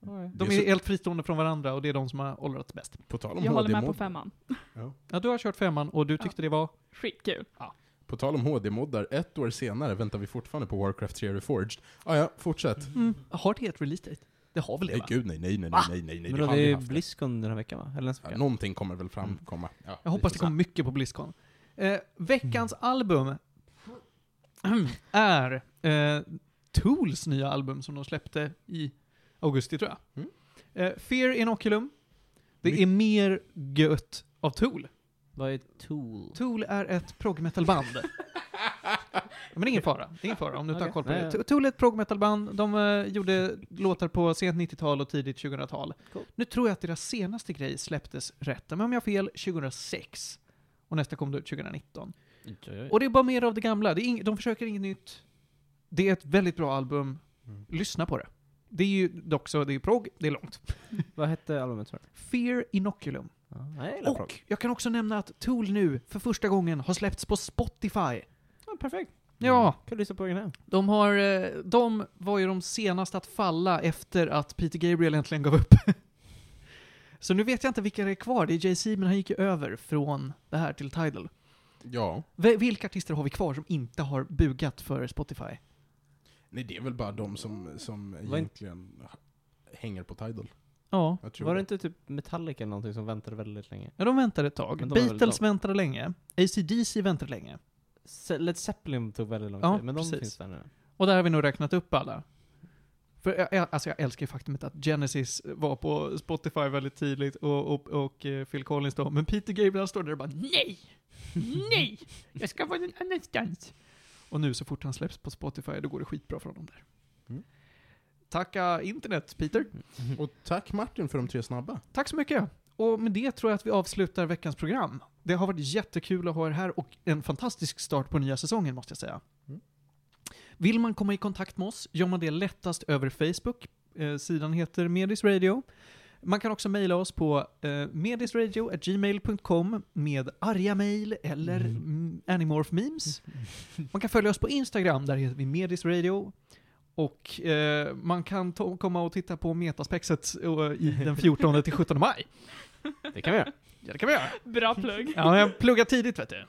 De är är så- helt fristående från varandra och det är de som har åldrats bäst. På tal om Jag håller med på femman. Ja, du har kört femman och du tyckte det var... Skitkul. På tal om HD-moddar, ett år senare väntar vi fortfarande på Warcraft 3 Reforged. Ah, ja, fortsätt. Mm. Har det ett release date? Det har väl det Nej va? gud nej, nej, nej, Va? nej, nej, nej, Men det då, har det är haft. Blizzcon den här veckan va? Eller nästa Ja, vecka? någonting kommer väl framkomma. Ja, Jag hoppas det kommer mycket på Blizzcon. Eh, veckans album är eh, Tools nya album som de släppte i augusti tror jag. Mm. Eh, Fear Inoculum. Det My- är mer gött av Tool. Vad är Tool? Tool är ett prog-metal-band. Men ingen fara, det är ingen fara om du har Okej. koll på det. Tool är ett prog-metal-band, de eh, gjorde låtar på sent 90-tal och tidigt 2000-tal. Cool. Nu tror jag att deras senaste grej släpptes rätt, men om jag har fel, 2006. Och nästa kom ut 2019. Oj. Och det är bara mer av det gamla, det de försöker inget nytt. Det är ett väldigt bra album, Mm. lyssna på det. Det är ju dock så, det är prog, det är långt. Vad hette albumet sa? Fear Inoculum. Ja, jag gillar prog. Och jag kan också nämna att Tool nu, för första gången, har släppts på Spotify. Ja, perfekt. Ja, Kan du lyssna på egen hem? de har, eh, de var ju de senaste att falla efter att Peter Gabriel äntligen gav upp. Så nu vet jag inte vilka det är kvar. Det är Jay-Z, men han gick ju över från det här till Tidal. Ja. V- vilka artister har vi kvar som inte har bugat för Spotify? Nej, det är väl bara de som, som egentligen hänger på Tidal. Ja. Jag tror Var det inte typ Metallica eller någonting som väntade väldigt länge? Ja, de väntade ett tag. Beatles de- väntade länge. AC/DC väntade länge. Se- Led Zeppelin tog väldigt lång Ja, tid, men de precis. finns där nu. Och där har vi nog räknat upp alla. För jag, jag, alltså jag älskar ju faktumet att Genesis var på Spotify väldigt tidigt och, och, och eh, Phil Collins då, men Peter Gabriel står där och bara NEJ! NEJ! Jag ska vara någon annanstans! Och nu så fort han släpps på Spotify, då går det skitbra för honom där. Mm. Tacka internet, Peter. Och tack Martin för de tre snabba. Tack så mycket. Och med det tror jag att vi avslutar veckans program. Det har varit jättekul att ha er här och en fantastisk start på nya säsongen måste jag säga. Vill man komma i kontakt med oss gör man det lättast över Facebook. Eh, sidan heter Medis Radio. Man kan också mejla oss på eh, medisradio.gmail.com med arga mejl eller mm. Animorph memes. Man kan följa oss på Instagram, där heter vi Medis Radio. Och eh, man kan komma och titta på Metaspexet eh, i den 14 till 17 maj. Det kan vi göra. Ja, det kan vi göra. Bra plugg. Ja, jag pluggar tidigt vet du.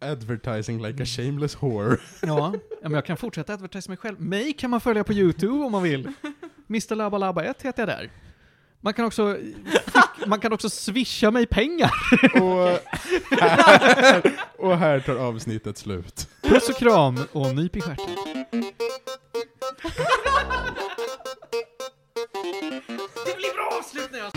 Advertising like a shameless whore. Ja, ja, men jag kan fortsätta advertisa mig själv. Mig kan man följa på YouTube om man vill. Mr Labba Labba 1 heter jag där. Man kan också, man kan också swisha mig pengar. Och här, eh, och här tar avsnittet slut. Puss och kram och nyp i stjärten. Det blir bra avslut när jag...